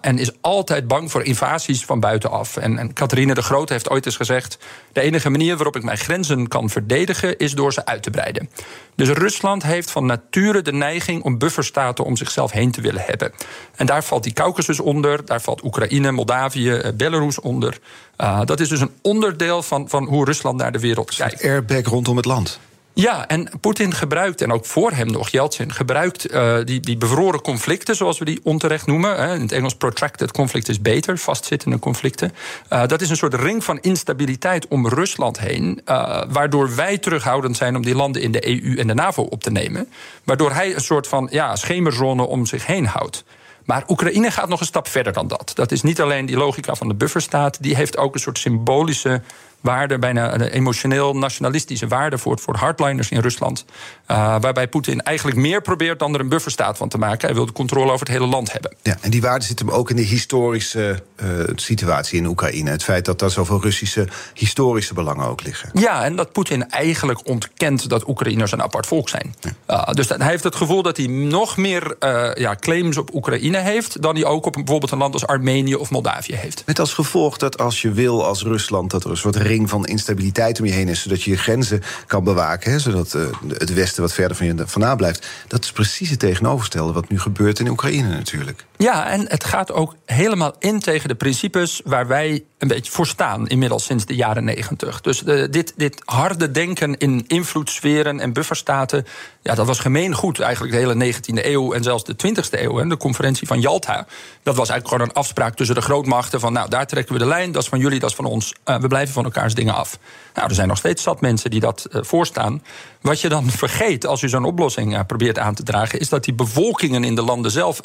en is altijd bang voor invasies van buitenaf. En, en de Grote heeft ooit eens gezegd: de enige manier waarop ik mijn grenzen kan verdedigen is door ze uit te breiden. Dus Rusland heeft van nature de neiging om bufferstaten om zichzelf heen te willen hebben. En daar valt die Caucasus onder, daar valt Oekraïne, Moldavië, Belarus onder. Uh, dat is dus een onderdeel van, van hoe Rusland naar de wereld kijkt. Airbag rondom het land. Ja, en Poetin gebruikt, en ook voor hem nog, Yeltsin, gebruikt uh, die, die bevroren conflicten, zoals we die onterecht noemen. Hè. In het Engels protracted conflict is beter, vastzittende conflicten. Uh, dat is een soort ring van instabiliteit om Rusland heen, uh, waardoor wij terughoudend zijn om die landen in de EU en de NAVO op te nemen. Waardoor hij een soort van ja, schemerzone om zich heen houdt. Maar Oekraïne gaat nog een stap verder dan dat. Dat is niet alleen die logica van de bufferstaat, die heeft ook een soort symbolische waarde, bijna een emotioneel nationalistische waarde voor, voor hardliners in Rusland. Uh, waarbij Poetin eigenlijk meer probeert dan er een bufferstaat van te maken. Hij wil de controle over het hele land hebben. Ja, en die waarde zit hem ook in de historische uh, situatie in Oekraïne. Het feit dat daar zoveel Russische historische belangen ook liggen. Ja, en dat Poetin eigenlijk ontkent dat Oekraïners een apart volk zijn. Ja. Uh, dus hij heeft het gevoel dat hij nog meer ja, claims op Oekraïne heeft. dan hij ook op bijvoorbeeld een land als Armenië of Moldavië heeft. Met als gevolg dat als je wil als Rusland dat er een soort ring van instabiliteit om je heen is, zodat je je grenzen kan bewaken, hè, zodat uh, het Westen wat verder van je vandaan blijft. Dat is precies het tegenovergestelde wat nu gebeurt in Oekraïne natuurlijk. Ja, en het gaat ook helemaal in tegen de principes waar wij een beetje voor staan, inmiddels sinds de jaren negentig. Dus de, dit, dit harde denken in invloedssferen en bufferstaten, ja, dat was gemeengoed eigenlijk de hele 19e eeuw en zelfs de 20e eeuw. De conferentie van Yalta. Dat was eigenlijk gewoon een afspraak tussen de grootmachten van, nou, daar trekken we de lijn, dat is van jullie, dat is van ons. Uh, we blijven van elkaars dingen af. Nou, er zijn nog steeds zat mensen die dat uh, voorstaan. Wat je dan vergeet als je zo'n oplossing uh, probeert aan te dragen, is dat die bevolkingen in de landen zelf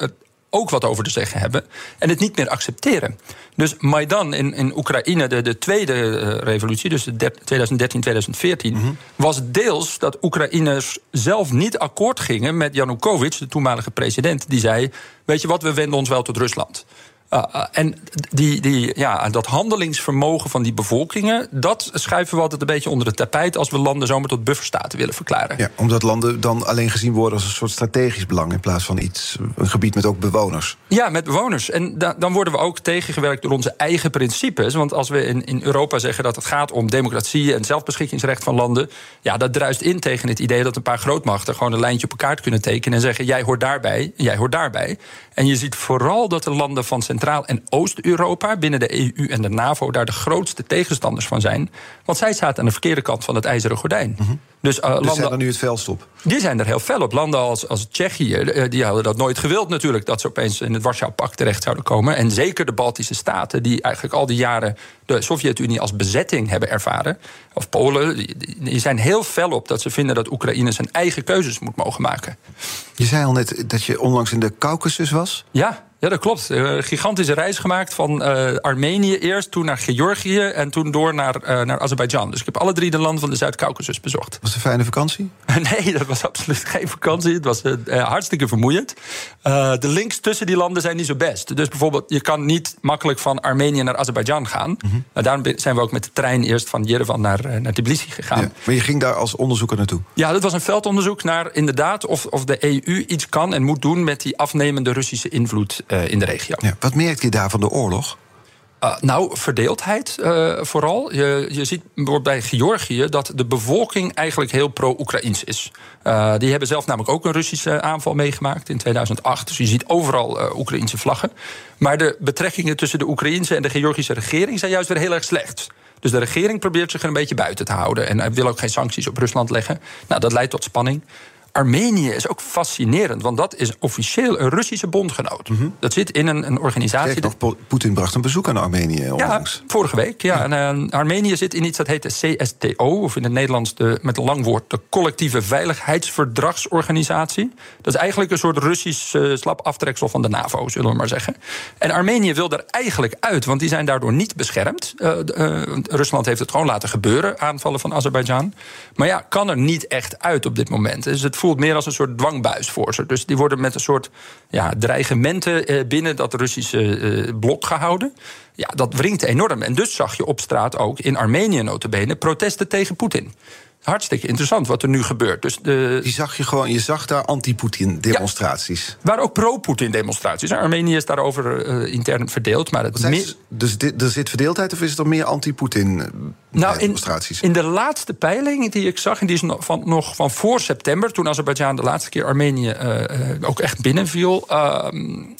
ook wat over te zeggen hebben en het niet meer accepteren. Dus Maidan in, in Oekraïne, de, de tweede uh, revolutie, dus 2013, 2014, mm -hmm. was deels dat Oekraïners zelf niet akkoord gingen met Janukovic, de toenmalige president, die zei: Weet je wat, we wenden ons wel tot Rusland. Uh, en die, die, ja, dat handelingsvermogen van die bevolkingen, dat schuiven we altijd een beetje onder het tapijt als we landen zomaar tot bufferstaten willen verklaren. Ja, omdat landen dan alleen gezien worden als een soort strategisch belang in plaats van iets, een gebied met ook bewoners. Ja, met bewoners. En da dan worden we ook tegengewerkt door onze eigen principes. Want als we in, in Europa zeggen dat het gaat om democratie en zelfbeschikkingsrecht van landen, ja, dat druist in tegen het idee dat een paar grootmachten gewoon een lijntje op een kaart kunnen tekenen en zeggen: jij hoort daarbij, jij hoort daarbij. En je ziet vooral dat de landen van Centraal- en Oost-Europa binnen de EU en de NAVO daar de grootste tegenstanders van zijn. Want zij zaten aan de verkeerde kant van het ijzeren gordijn. Mhm. Dus, uh, dus landen, zijn er nu het velst op? Die zijn er heel fel op. Landen als, als Tsjechië, eh, die hadden dat nooit gewild natuurlijk... dat ze opeens in het Warschau-pact terecht zouden komen. En zeker de Baltische Staten, die eigenlijk al die jaren... de Sovjet-Unie als bezetting hebben ervaren. Of Polen, die, die zijn heel fel op dat ze vinden... dat Oekraïne zijn eigen keuzes moet mogen maken. Je zei al net dat je onlangs in de Caucasus was. Ja, ja, dat klopt. Een gigantische reis gemaakt van uh, Armenië eerst, toen naar Georgië en toen door naar, uh, naar Azerbeidzjan. Dus ik heb alle drie de landen van de Zuid-Caucasus bezocht. Was het een fijne vakantie? nee, dat was absoluut geen vakantie. Het was uh, hartstikke vermoeiend. de links tussen die landen zijn niet zo best. Dus bijvoorbeeld, je kan niet makkelijk van Armenië naar Azerbeidzjan gaan. Mm -hmm. daarom zijn we ook met de trein eerst van Yerevan naar, naar Tbilisi gegaan. Ja, maar je ging daar als onderzoeker naartoe? Ja, dat was een veldonderzoek naar inderdaad of, of de EU iets kan en moet doen met die afnemende Russische invloed in de regio. Ja, wat merkt je daar van de oorlog? Uh, nou, verdeeldheid uh, vooral. Je, je ziet bij Georgië dat de bevolking eigenlijk heel pro-Oekraïns is. Uh, die hebben zelf namelijk ook een Russische aanval meegemaakt in 2008. Dus je ziet overal Oekraïnse vlaggen. Maar de betrekkingen tussen de Oekraïnse en de Georgische regering zijn juist weer heel erg slecht. Dus de regering probeert zich er een beetje buiten te houden. En wil ook geen sancties op Rusland leggen. Nou, dat leidt tot spanning. Armenië is ook fascinerend, want dat is officieel een Russische bondgenoot. Mm -hmm. Dat zit in een, een organisatie. Kijk, nog, Poetin bracht een bezoek aan Armenië onlangs. Ja, vorige week. Ja. ja. En, uh, Armenië zit in iets dat heet de CSTO, of in het Nederlands de, met een lang woord de Collectieve Veiligheidsverdragsorganisatie. Dat is eigenlijk een soort Russisch uh, slap aftreksel van de NAVO, zullen we maar zeggen. En Armenië wil er eigenlijk uit, want die zijn daardoor niet beschermd. Uh, Rusland heeft het gewoon laten gebeuren, aanvallen van Azerbeidzjan. Maar ja, kan er niet echt uit op dit moment. Dus het voelt meer als een soort dwangbuis voor ze. Dus die worden met een soort ja, dreigementen eh, binnen dat Russische eh, blok gehouden. Ja, dat wringt enorm. En dus zag je op straat ook in Armenië notabene protesten tegen Poetin hartstikke interessant wat er nu gebeurt. Dus de... Die zag je gewoon, je zag daar anti-Poetin-demonstraties. Ja, waar ook pro-Poetin-demonstraties. Armenië is daarover uh, intern verdeeld. Maar het meer... Dus er zit verdeeldheid of is het er meer anti-Poetin-demonstraties? Nou, in, in, de laatste peiling die ik zag, en die is nog van, nog van voor september... toen Azerbeidzjan de laatste keer Armenië uh, ook echt binnenviel... Uh,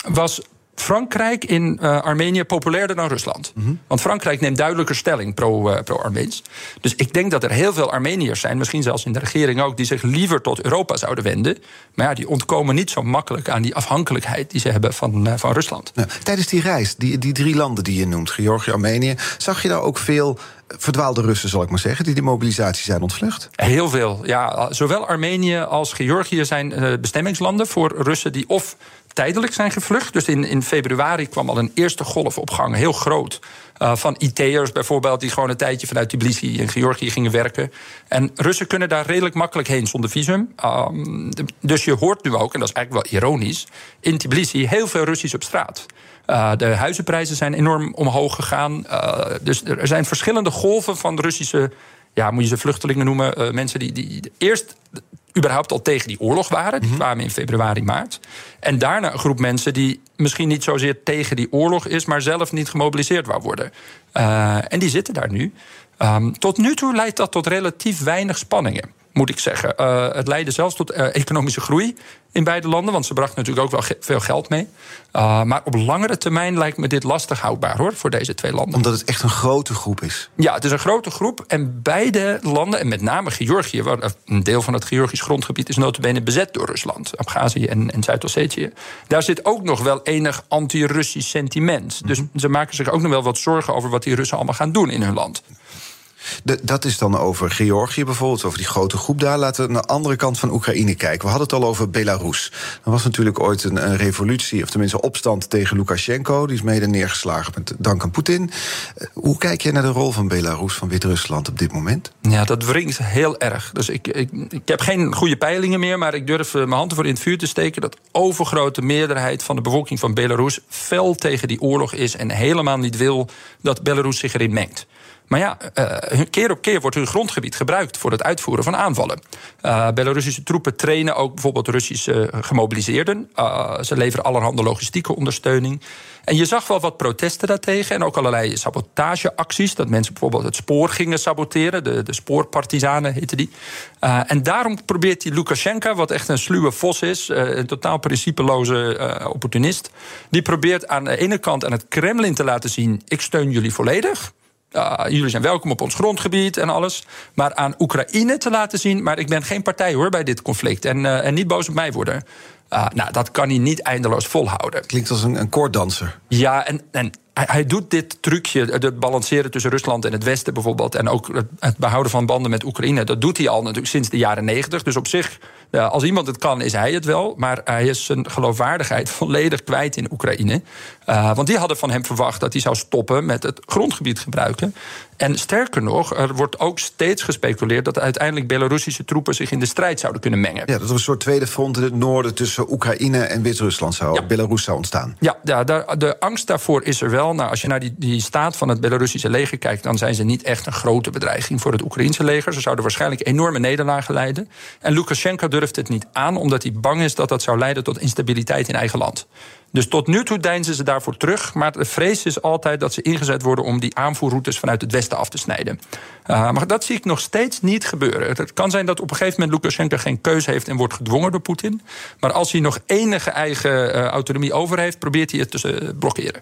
was Frankrijk in uh, Armenië populairder dan Rusland. Mm -hmm. Want Frankrijk neemt duidelijker stelling pro-Armeens. Pro dus ik denk dat er heel veel Armeniërs zijn, misschien zelfs in de regering ook, die zich liever tot Europa zouden wenden. Maar ja, die ontkomen niet zo makkelijk aan die afhankelijkheid die ze hebben van, uh, van Rusland. Tijdens die reis, die, die drie landen die je noemt, Georgië, Armenië, zag je daar ook veel verdwaalde Russen, zal ik maar zeggen, die de mobilisatie zijn ontvlucht? Heel veel. Ja, zowel Armenië als Georgië zijn uh, bestemmingslanden voor Russen die of tijdelijk zijn gevlucht. Dus in, in februari kwam al een eerste golf op gang, heel groot. Uh, van IT'ers bijvoorbeeld, die gewoon een tijdje vanuit Tbilisi in Georgië gingen werken. En Russen kunnen daar redelijk makkelijk heen zonder visum. Um, dus je hoort nu ook, en dat is eigenlijk wel ironisch, in Tbilisi heel veel Russisch op straat. Uh, de huizenprijzen zijn enorm omhoog gegaan. Uh, dus er zijn verschillende golven van Russische, ja, moet je ze vluchtelingen noemen, mensen die, die eerst überhaupt al tegen die oorlog waren. Die mm -hmm. kwamen in februari, maart. En daarna een groep mensen die misschien niet zozeer tegen die oorlog is, maar zelf niet gemobiliseerd wou worden. en die zitten daar nu. Um, tot nu toe leidt dat tot relatief weinig spanningen moet ik zeggen. Uh, het leidde zelfs tot uh, economische groei in beide landen, want ze bracht natuurlijk ook wel ge veel geld mee. Uh, maar op langere termijn lijkt me dit lastig houdbaar hoor, voor deze twee landen. Omdat het echt een grote groep is. Ja, het is een grote groep. En beide landen, en met name Georgië, waar een deel van het Georgisch grondgebied is notabene bezet door Rusland, Abhazie en, en Zuid-Ossetië. Daar zit ook nog wel enig anti-Russisch sentiment. Dus ze maken zich ook nog wel wat zorgen over wat die Russen allemaal gaan doen in hun land. Dat is dan over Georgië bijvoorbeeld, over die grote groep daar. Laten we naar de andere kant van Oekraïne kijken. We hadden het al over Belarus. Er was natuurlijk ooit een, een revolutie, of tenminste opstand tegen Lukashenko. Die is mede neergeslagen met dank aan Poetin. Eh, hoe kijk je naar de rol van Belarus, van Wit-Rusland op dit moment? Ja, dat wringt heel erg. Dus ik, ik, ik heb geen goede peilingen meer, maar ik durf mijn hand ervoor in het vuur te steken dat overgrote meerderheid van de bevolking van Belarus fel tegen die oorlog is en helemaal niet wil dat Belarus zich erin mengt. Maar ja, uh, keer op keer wordt hun grondgebied gebruikt voor het uitvoeren van aanvallen. Uh, Belarussische troepen trainen ook bijvoorbeeld Russische gemobiliseerden. Uh, ze leveren allerhande logistieke ondersteuning. En je zag wel wat protesten daartegen en ook allerlei sabotageacties. Dat mensen bijvoorbeeld het spoor gingen saboteren. De, de spoorpartizanen heette die. en daarom probeert die Lukashenko, wat echt een sluwe vos is, een totaal principeloze opportunist. Die probeert aan de ene kant aan het Kremlin te laten zien: ik steun jullie volledig. Uh, jullie zijn welkom op ons grondgebied en alles. Maar aan Oekraïne te laten zien. Maar ik ben geen partij hoor bij dit conflict. En, uh, en niet boos op mij worden. Uh, nou, dat kan hij niet eindeloos volhouden. Klinkt als een, een koorddanser. Ja, en, en hij, hij, doet dit trucje, het balanceren tussen Rusland en het Westen bijvoorbeeld. En ook het, het behouden van banden met Oekraïne. Dat doet hij al natuurlijk sinds de jaren negentig. Dus op zich, ja, als iemand het kan, is hij het wel. Maar hij is zijn geloofwaardigheid volledig kwijt in Oekraïne. Uh, want die hadden van hem verwacht dat hij zou stoppen met het grondgebied gebruiken. En sterker nog, er wordt ook steeds gespeculeerd dat uiteindelijk Belarussische troepen zich in de strijd zouden kunnen mengen. Ja, dat er een soort tweede front in het noorden tussen Oekraïne en Wit-Rusland zou, ja. Belarus zou ontstaan. Ja, ja de, de angst daarvoor is er wel. Nou, als je naar die, die staat van het Belarussische leger kijkt, dan zijn ze niet echt een grote bedreiging voor het Oekraïnse leger. Ze zouden waarschijnlijk enorme nederlagen leiden. En Lukashenko durft het niet aan, omdat hij bang is dat dat zou leiden tot instabiliteit in eigen land. Dus tot nu toe deinzen ze daarvoor terug. Maar de vrees is altijd dat ze ingezet worden om die aanvoerroutes vanuit het westen af te snijden. Uh, maar dat zie ik nog steeds niet gebeuren. Het kan zijn dat op een gegeven moment Lukashenko geen keuze heeft en wordt gedwongen door Poetin. Maar als hij nog enige eigen uh, autonomie over heeft, probeert hij het te blokkeren.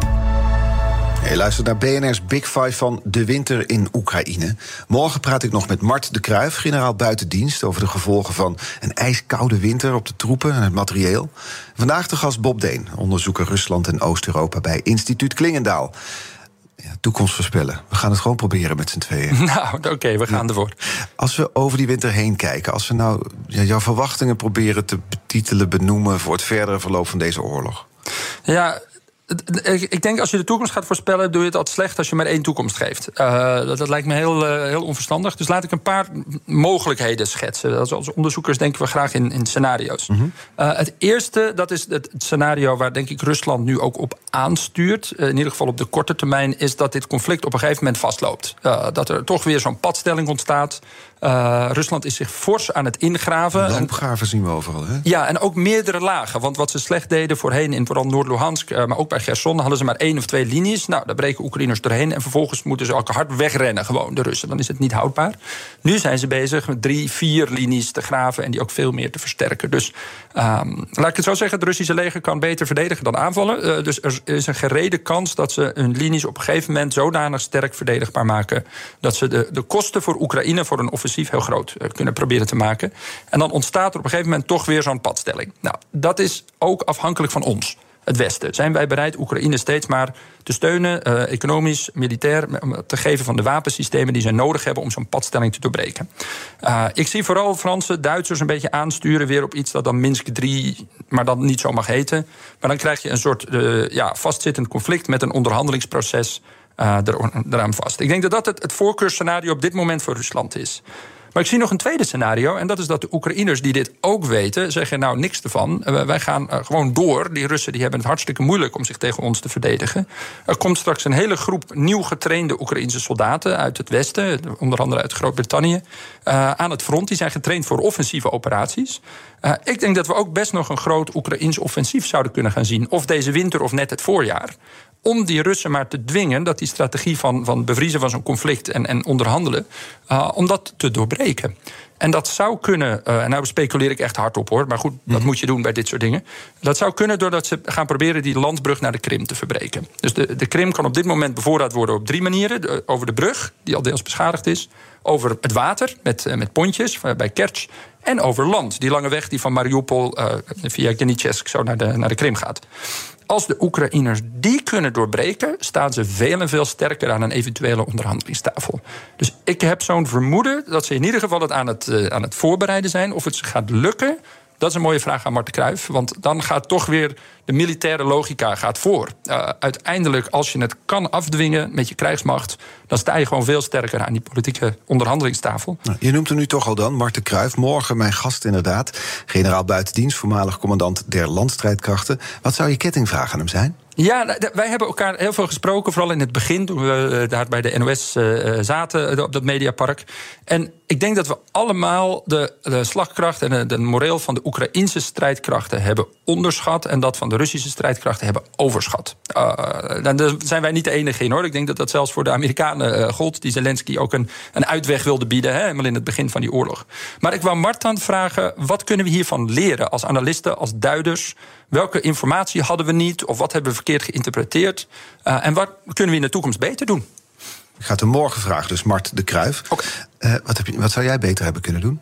Je luistert naar BNR's Big Five van de winter in Oekraïne. Morgen praat ik nog met Mart de Kruijf, generaal buitendienst... over de gevolgen van een ijskoude winter op de troepen en het materieel. Vandaag de gast Bob Deen, onderzoeker Rusland en Oost-Europa... bij Instituut Klingendaal. Ja, toekomst voorspellen. We gaan het gewoon proberen met z'n tweeën. Nou, oké, okay, we gaan ervoor. Als we over die winter heen kijken... als we nou ja, jouw verwachtingen proberen te betitelen, benoemen... voor het verdere verloop van deze oorlog... Ja, ik denk als je de toekomst gaat voorspellen, doe je het altijd slecht als je maar één toekomst geeft. Uh, dat, dat, lijkt me heel, uh, heel onverstandig. Dus laat ik een paar mogelijkheden schetsen. Als, als onderzoekers denken we graag in, in scenario's. Mm -hmm. uh, het eerste, dat is het scenario waar denk ik Rusland nu ook op aanstuurt. in ieder geval op de korte termijn, is dat dit conflict op een gegeven moment vastloopt. dat er toch weer zo'n padstelling ontstaat. Rusland is zich fors aan het ingraven. Loopgraven zien we overal. Hè? Ja, en ook meerdere lagen. Want wat ze slecht deden voorheen in vooral Noord-Luhansk, maar ook bij Gerson hadden ze maar één of twee linies. Nou, daar breken Oekraïners doorheen. En vervolgens moeten ze elke hard wegrennen, gewoon de Russen. Dan is het niet houdbaar. Nu zijn ze bezig met drie, vier linies te graven en die ook veel meer te versterken. Dus um, laat ik het zo zeggen: het Russische leger kan beter verdedigen dan aanvallen. Uh, dus er is een gerede kans dat ze hun linies op een gegeven moment zodanig sterk verdedigbaar maken. dat ze de, de kosten voor Oekraïne voor een offensief heel groot uh, kunnen proberen te maken. En dan ontstaat er op een gegeven moment toch weer zo'n padstelling. Nou, dat is ook afhankelijk van ons het Westen. Zijn wij bereid Oekraïne steeds maar te steunen, uh, economisch, militair, te geven van de wapensystemen die ze nodig hebben om zo'n padstelling te doorbreken? Uh, ik zie vooral Fransen, Duitsers een beetje aansturen weer op iets dat dan Minsk 3, maar dan niet zo mag heten. Maar dan krijg je een soort uh, ja, vastzittend conflict met een onderhandelingsproces eraan vast. Ik denk dat dat het, het voorkeursscenario op dit moment voor Rusland is. Maar ik zie nog een tweede scenario. En dat is dat de Oekraïners die dit ook weten, zeggen: Nou, niks ervan. Uh, wij gaan uh, gewoon door. Die Russen die hebben het hartstikke moeilijk om zich tegen ons te verdedigen. Er komt straks een hele groep nieuw getrainde Oekraïnse soldaten uit het Westen, onder andere uit Groot-Brittannië, uh, aan het front. Die zijn getraind voor offensieve operaties. ik denk dat we ook best nog een groot Oekraïns offensief zouden kunnen gaan zien. Of deze winter of net het voorjaar om die Russen maar te dwingen dat die strategie van, van bevriezen van zo'n conflict en, en onderhandelen, uh, om dat te doorbreken. En dat zou kunnen, uh, en nou speculeer ik echt hardop hoor, maar goed, dat mhm. moet je doen bij dit soort dingen. Dat zou kunnen doordat ze gaan proberen die landbrug naar de Krim te verbreken. Dus de, de Krim kan op dit moment bevoorraad worden op drie manieren: over de brug, die al deels beschadigd is, over het water met, uh, met pontjes bij Kerch. En over land, die lange weg die van Mariupol via Genitschesk zo naar de, naar de Krim gaat als de Oekraïners die kunnen doorbreken, staan ze veel en veel sterker aan een eventuele onderhandelingstafel. Dus ik heb zo'n vermoeden dat ze in ieder geval het aan het, uh, aan het voorbereiden zijn. Of het ze gaat lukken, dat is een mooie vraag aan Marten Kruijf. Want dan gaat toch weer de militaire logica gaat voor. Uh, uiteindelijk, als je het kan afdwingen met je krijgsmacht... dan sta je gewoon veel sterker aan die politieke onderhandelingstafel. Nou, je noemt hem nu toch al dan, Marten Kruijf. Morgen mijn gast inderdaad. Generaal buitendienst, voormalig commandant der landstrijdkrachten. Wat zou je kettingvraag aan hem zijn? Ja, nou, wij hebben elkaar heel veel gesproken, vooral in het begin, toen we eh, daar bij de NOS eh, zaten op dat mediapark. En ik denk dat we allemaal de, de slagkracht en de moreel van de Oekraïnse strijdkrachten hebben onderschat. En dat van de Russische strijdkrachten hebben overschat. Uh, daar zijn wij niet de enige in hoor. Ik denk dat dat zelfs voor de Amerikanen uh, gold, die Zelensky ook een, een uitweg wilde bieden, hè, helemaal in het begin van die oorlog. Maar ik wou Martan vragen: wat kunnen we hiervan leren als analisten, als duiders? Welke informatie hadden we niet of wat hebben we verkeerd geïnterpreteerd? En wat kunnen we in de toekomst beter doen? Ik ga het morgen vragen, dus Mart de Kruif. Okay. Uh, wat, heb je, wat zou jij beter hebben kunnen doen?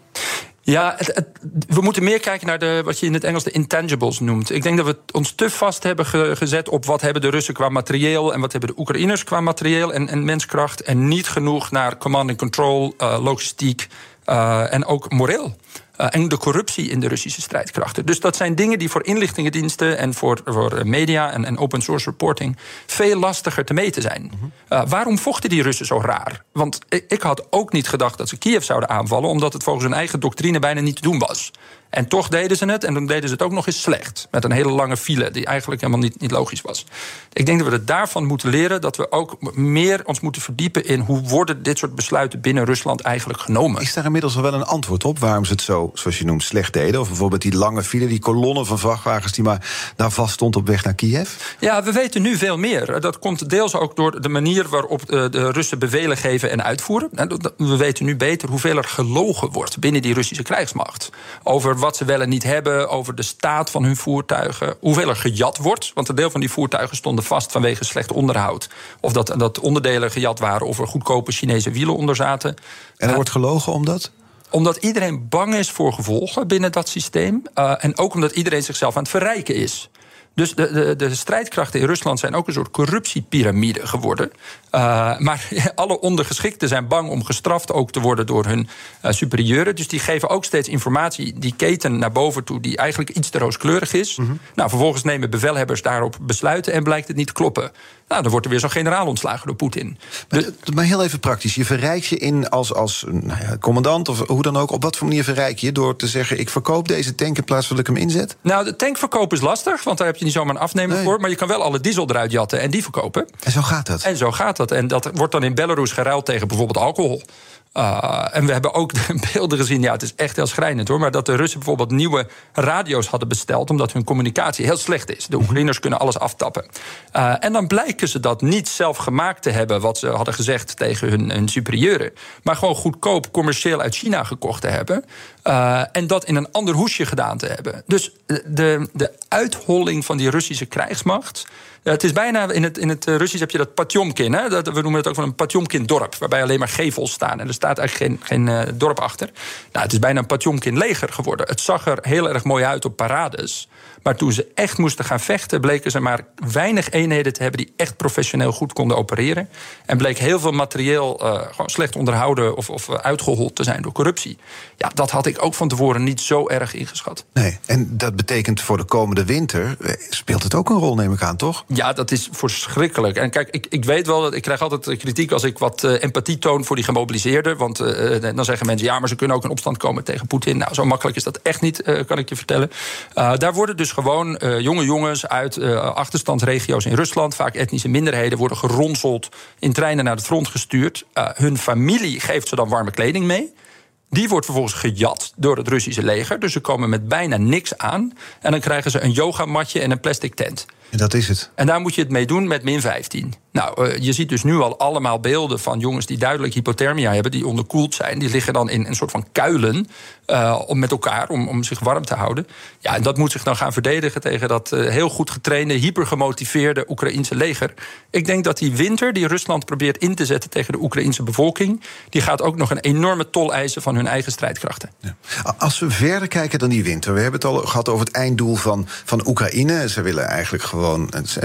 Ja, het, het, we moeten meer kijken naar de, wat je in het Engels de intangibles noemt. Ik denk dat we ons te vast hebben ge, gezet op wat hebben de Russen qua materieel en wat hebben de Oekraïners qua materieel en, en menskracht. En niet genoeg naar command and control, uh, logistiek uh, en ook moreel. Uh, en de corruptie in de Russische strijdkrachten. Dus dat zijn dingen die voor inlichtingendiensten en voor, voor media en, en open source reporting veel lastiger te meten zijn. uh, waarom vochten die Russen zo raar? Want ik, ik, had ook niet gedacht dat ze Kiev zouden aanvallen, omdat het volgens hun eigen doctrine bijna niet te doen was. En toch deden ze het, en dan deden ze het ook nog eens slecht. Met een hele lange file, die eigenlijk helemaal niet, niet logisch was. Ik denk dat we het daarvan moeten leren, dat we ook meer ons moeten verdiepen in hoe worden dit soort besluiten binnen Rusland eigenlijk genomen. Is daar inmiddels al wel een antwoord op waarom ze het zo, zoals je noemt, slecht deden? Of bijvoorbeeld die lange file, die kolonnen van vrachtwagens die maar daar vast stond op weg naar Kiev? Ja, we weten nu veel meer. Dat komt deels ook door de manier waarop de Russen bevelen geven en uitvoeren. We weten nu beter hoeveel er gelogen wordt binnen die Russische krijgsmacht. Over wat ze wel en niet hebben, over de staat van hun voertuigen, hoeveel er gejat wordt. Want een deel van die voertuigen stonden vast vanwege slecht onderhoud. Of dat, dat onderdelen gejat waren of er goedkope Chinese wielen onder zaten. En er wordt gelogen omdat? Omdat iedereen bang is voor gevolgen binnen dat systeem. Uh, en ook omdat iedereen zichzelf aan het verrijken is. Dus de, de, de, strijdkrachten in Rusland zijn ook een soort corruptiepyramide geworden. Uh, maar alle ondergeschikten zijn bang om gestraft ook te worden door hun uh, superieuren. Dus die geven ook steeds informatie, die keten naar boven toe, die eigenlijk iets te rooskleurig is. Mm -hmm. Nou, vervolgens nemen bevelhebbers daarop besluiten en blijkt het niet te kloppen. Nou, dan wordt er weer zo'n generaal ontslagen door Poetin. Maar, maar heel even praktisch. Je verrijk je in als, als nou ja, commandant of hoe dan ook. Op wat voor manier verrijk je door te zeggen: ik verkoop deze tank in plaats van dat ik hem inzet? Nou, de tankverkoop is lastig, want daar heb je niet zomaar een afnemer nee. voor. Maar je kan wel alle diesel eruit jatten en die verkopen. En zo gaat dat. En zo gaat dat. En dat wordt dan in Belarus geruild tegen bijvoorbeeld alcohol. Uh, en we hebben ook beelden gezien, ja, het is echt heel schrijnend hoor. Maar dat de Russen bijvoorbeeld nieuwe radio's hadden besteld. omdat hun communicatie heel slecht is. De mhm. Oekraïners kunnen alles aftappen. Uh, en dan blijken ze dat niet zelf gemaakt te hebben. wat ze hadden gezegd tegen hun, hun superieuren. maar gewoon goedkoop commercieel uit China gekocht te hebben. Uh, en dat in een ander hoesje gedaan te hebben. Dus de, de uitholling van die Russische krijgsmacht. Het is bijna, in het, in het Russisch heb je dat Patjomkin. Hè? Dat, we noemen het ook van een Patjomkin-dorp. Waarbij alleen maar gevels staan. En er staat eigenlijk geen, geen uh, dorp achter. Nou, het is bijna een Patjomkin-leger geworden. Het zag er heel erg mooi uit op parades. Maar toen ze echt moesten gaan vechten, bleken ze maar weinig eenheden te hebben die echt professioneel goed konden opereren. En bleek heel veel materieel uh, gewoon slecht onderhouden of, of uitgehold te zijn door corruptie. Ja, dat had ik ook van tevoren niet zo erg ingeschat. Nee, en dat betekent voor de komende winter eh, speelt het ook een rol, neem ik aan, toch? Ja, dat is verschrikkelijk. En kijk, ik, ik weet wel dat ik krijg altijd kritiek als ik wat uh, empathie toon voor die gemobiliseerden. Want uh, dan zeggen mensen ja, maar ze kunnen ook in opstand komen tegen Poetin. Nou, zo makkelijk is dat echt niet, kan ik je vertellen. daar worden dus gewoon jonge jongens uit achterstandsregio's in Rusland, vaak etnische minderheden, worden geronseld, in treinen naar het front gestuurd. hun familie geeft ze dan warme kleding mee. Die wordt vervolgens gejat door het Russische leger. Dus ze komen met bijna niks aan. En dan krijgen ze een yogamatje en een plastic tent. En dat is het. En daar moet je het mee doen met min 15. Nou, uh, je ziet dus nu al allemaal beelden van jongens die duidelijk hypothermia hebben, die onderkoeld zijn. Die liggen dan in een soort van kuilen uh, om met elkaar, om, om zich warm te houden. Ja, en dat moet zich dan gaan verdedigen tegen dat uh, heel goed getrainde, hypergemotiveerde Oekraïense leger. Ik denk dat die winter die Rusland probeert in te zetten tegen de Oekraïense bevolking, die gaat ook nog een enorme tol eisen van hun eigen strijdkrachten. Ja. Als we verder kijken dan die winter, we hebben het al gehad over het einddoel van, van Oekraïne. Ze willen eigenlijk gewoon,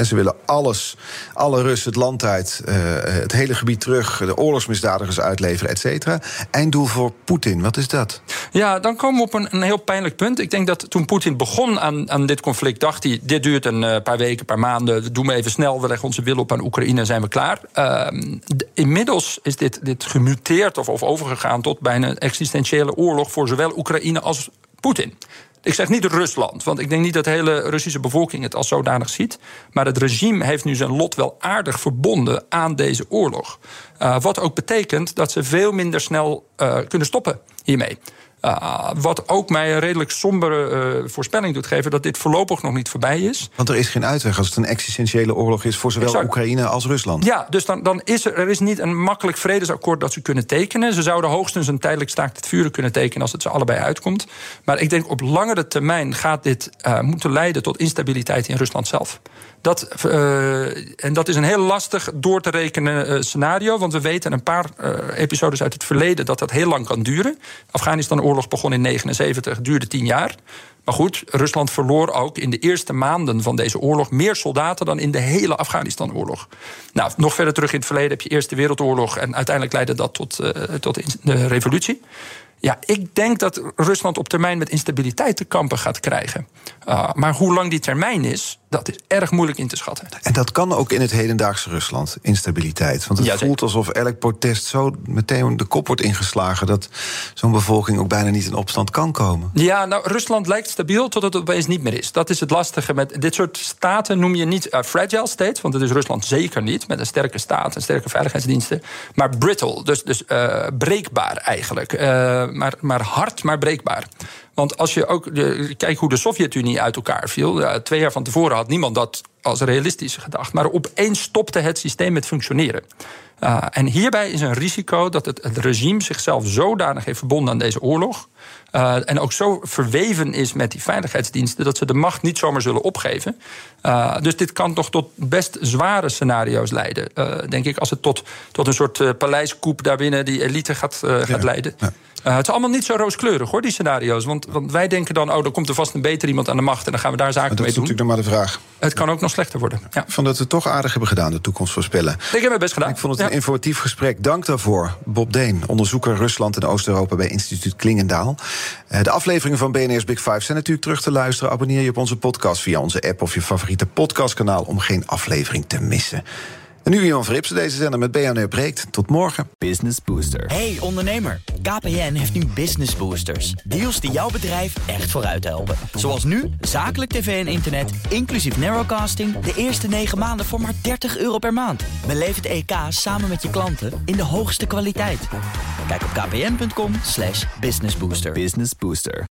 ze willen alles, alle Russen het land uit, uh, het hele gebied terug, de oorlogsmisdadigers uitleveren, et cetera. Einddoel voor Poetin, wat is dat? Ja, dan komen we op een, een heel pijnlijk punt. Ik denk dat toen Poetin begon aan, aan dit conflict, dacht hij: dit duurt een uh, paar weken, een paar maanden, doen we even snel, we leggen onze wil op aan Oekraïne zijn we klaar. Uh, inmiddels is dit, dit gemuteerd of, of overgegaan tot bijna een existentiële oorlog voor zowel Oekraïne als Poetin. Ik zeg niet Rusland, want ik denk niet dat de hele Russische bevolking het als zodanig ziet. Maar het regime heeft nu zijn lot wel aardig verbonden aan deze oorlog. Uh, wat ook betekent dat ze veel minder snel uh, kunnen stoppen hiermee. Uh, wat ook mij een redelijk sombere uh, voorspelling doet geven dat dit voorlopig nog niet voorbij is. Want er is geen uitweg als het een existentiële oorlog is voor zowel exact. Oekraïne als Rusland. Ja, dus dan, dan is er, er is niet een makkelijk vredesakkoord dat ze kunnen tekenen. Ze zouden hoogstens een tijdelijk staakt het vuren kunnen tekenen als het ze allebei uitkomt. Maar ik denk op langere termijn gaat dit uh, moeten leiden tot instabiliteit in Rusland zelf. Dat, uh, en dat is een heel lastig door te rekenen uh, scenario. Want we weten een paar uh, episodes uit het verleden dat dat heel lang kan duren. Afghanistan-oorlog begon in 1979, duurde tien jaar. Maar goed, Rusland verloor ook in de eerste maanden van deze oorlog meer soldaten dan in de hele Afghanistan-oorlog. Nou, nog verder terug in het verleden heb je Eerste Wereldoorlog en uiteindelijk leidde dat tot, tot de revolutie. Ja, ik denk dat Rusland op termijn met instabiliteit te kampen gaat krijgen. Uh, maar hoe lang die termijn is, dat is erg moeilijk in te schatten. En dat kan ook in het hedendaagse Rusland, instabiliteit. Want het ja, voelt alsof elk protest zo meteen de kop wordt ingeslagen... dat zo'n bevolking ook bijna niet in opstand kan komen. Ja, nou, Rusland lijkt stabiel tot het opeens niet meer is. Dat is het lastige met dit soort staten noem je niet uh, fragile states... want dat is Rusland zeker niet, met een sterke staat en sterke veiligheidsdiensten... maar brittle, dus, dus uh, breekbaar eigenlijk. Maar, maar hard, maar breekbaar. Want als je ook de, kijkt hoe de Sovjet-Unie uit elkaar viel. Ja, twee jaar van tevoren had niemand dat als realistisch gedacht. Maar opeens stopte het systeem met functioneren. En hierbij is een risico dat het, het, regime zichzelf zodanig heeft verbonden aan deze oorlog. Uh, en ook zo verweven is met die veiligheidsdiensten dat ze de macht niet zomaar zullen opgeven. Uh, dus dit kan toch tot best zware scenario's leiden. denk ik, als het tot, tot een soort paleiskoep daarbinnen die elite gaat, gaat ja, leiden. Ja. Uh, het is allemaal niet zo rooskleurig hoor, die scenario's. Want, want wij denken dan, oh, dan komt er vast een beter iemand aan de macht en dan gaan we daar zaken mee doen. Dat is natuurlijk nog maar de vraag. Het kan ook nog slechter worden. Ja. Ik vond dat we het toch aardig hebben gedaan, de toekomst voorspellen. Ik heb het best gedaan. Ik vond het ja. een informatief gesprek. Dank daarvoor. Bob Deen, onderzoeker Rusland en Oost-Europa bij instituut Klingendaal. Uh, de afleveringen van BNR's Big Five zijn natuurlijk terug te luisteren. Abonneer je op onze podcast via onze app of je favoriete podcastkanaal om geen aflevering te missen. En nu Jan Fripsen, deze zender met BNR Breekt. Tot morgen. Business Booster. Hey ondernemer, KPN heeft nu Business Boosters. Deals die jouw bedrijf echt vooruit helpen. Zoals nu, zakelijk tv en internet, inclusief narrowcasting... de eerste 9 maanden voor maar 30 euro per maand. Beleef het EK samen met je klanten in de hoogste kwaliteit. Kijk op kpn.com slash businessbooster. Business Booster.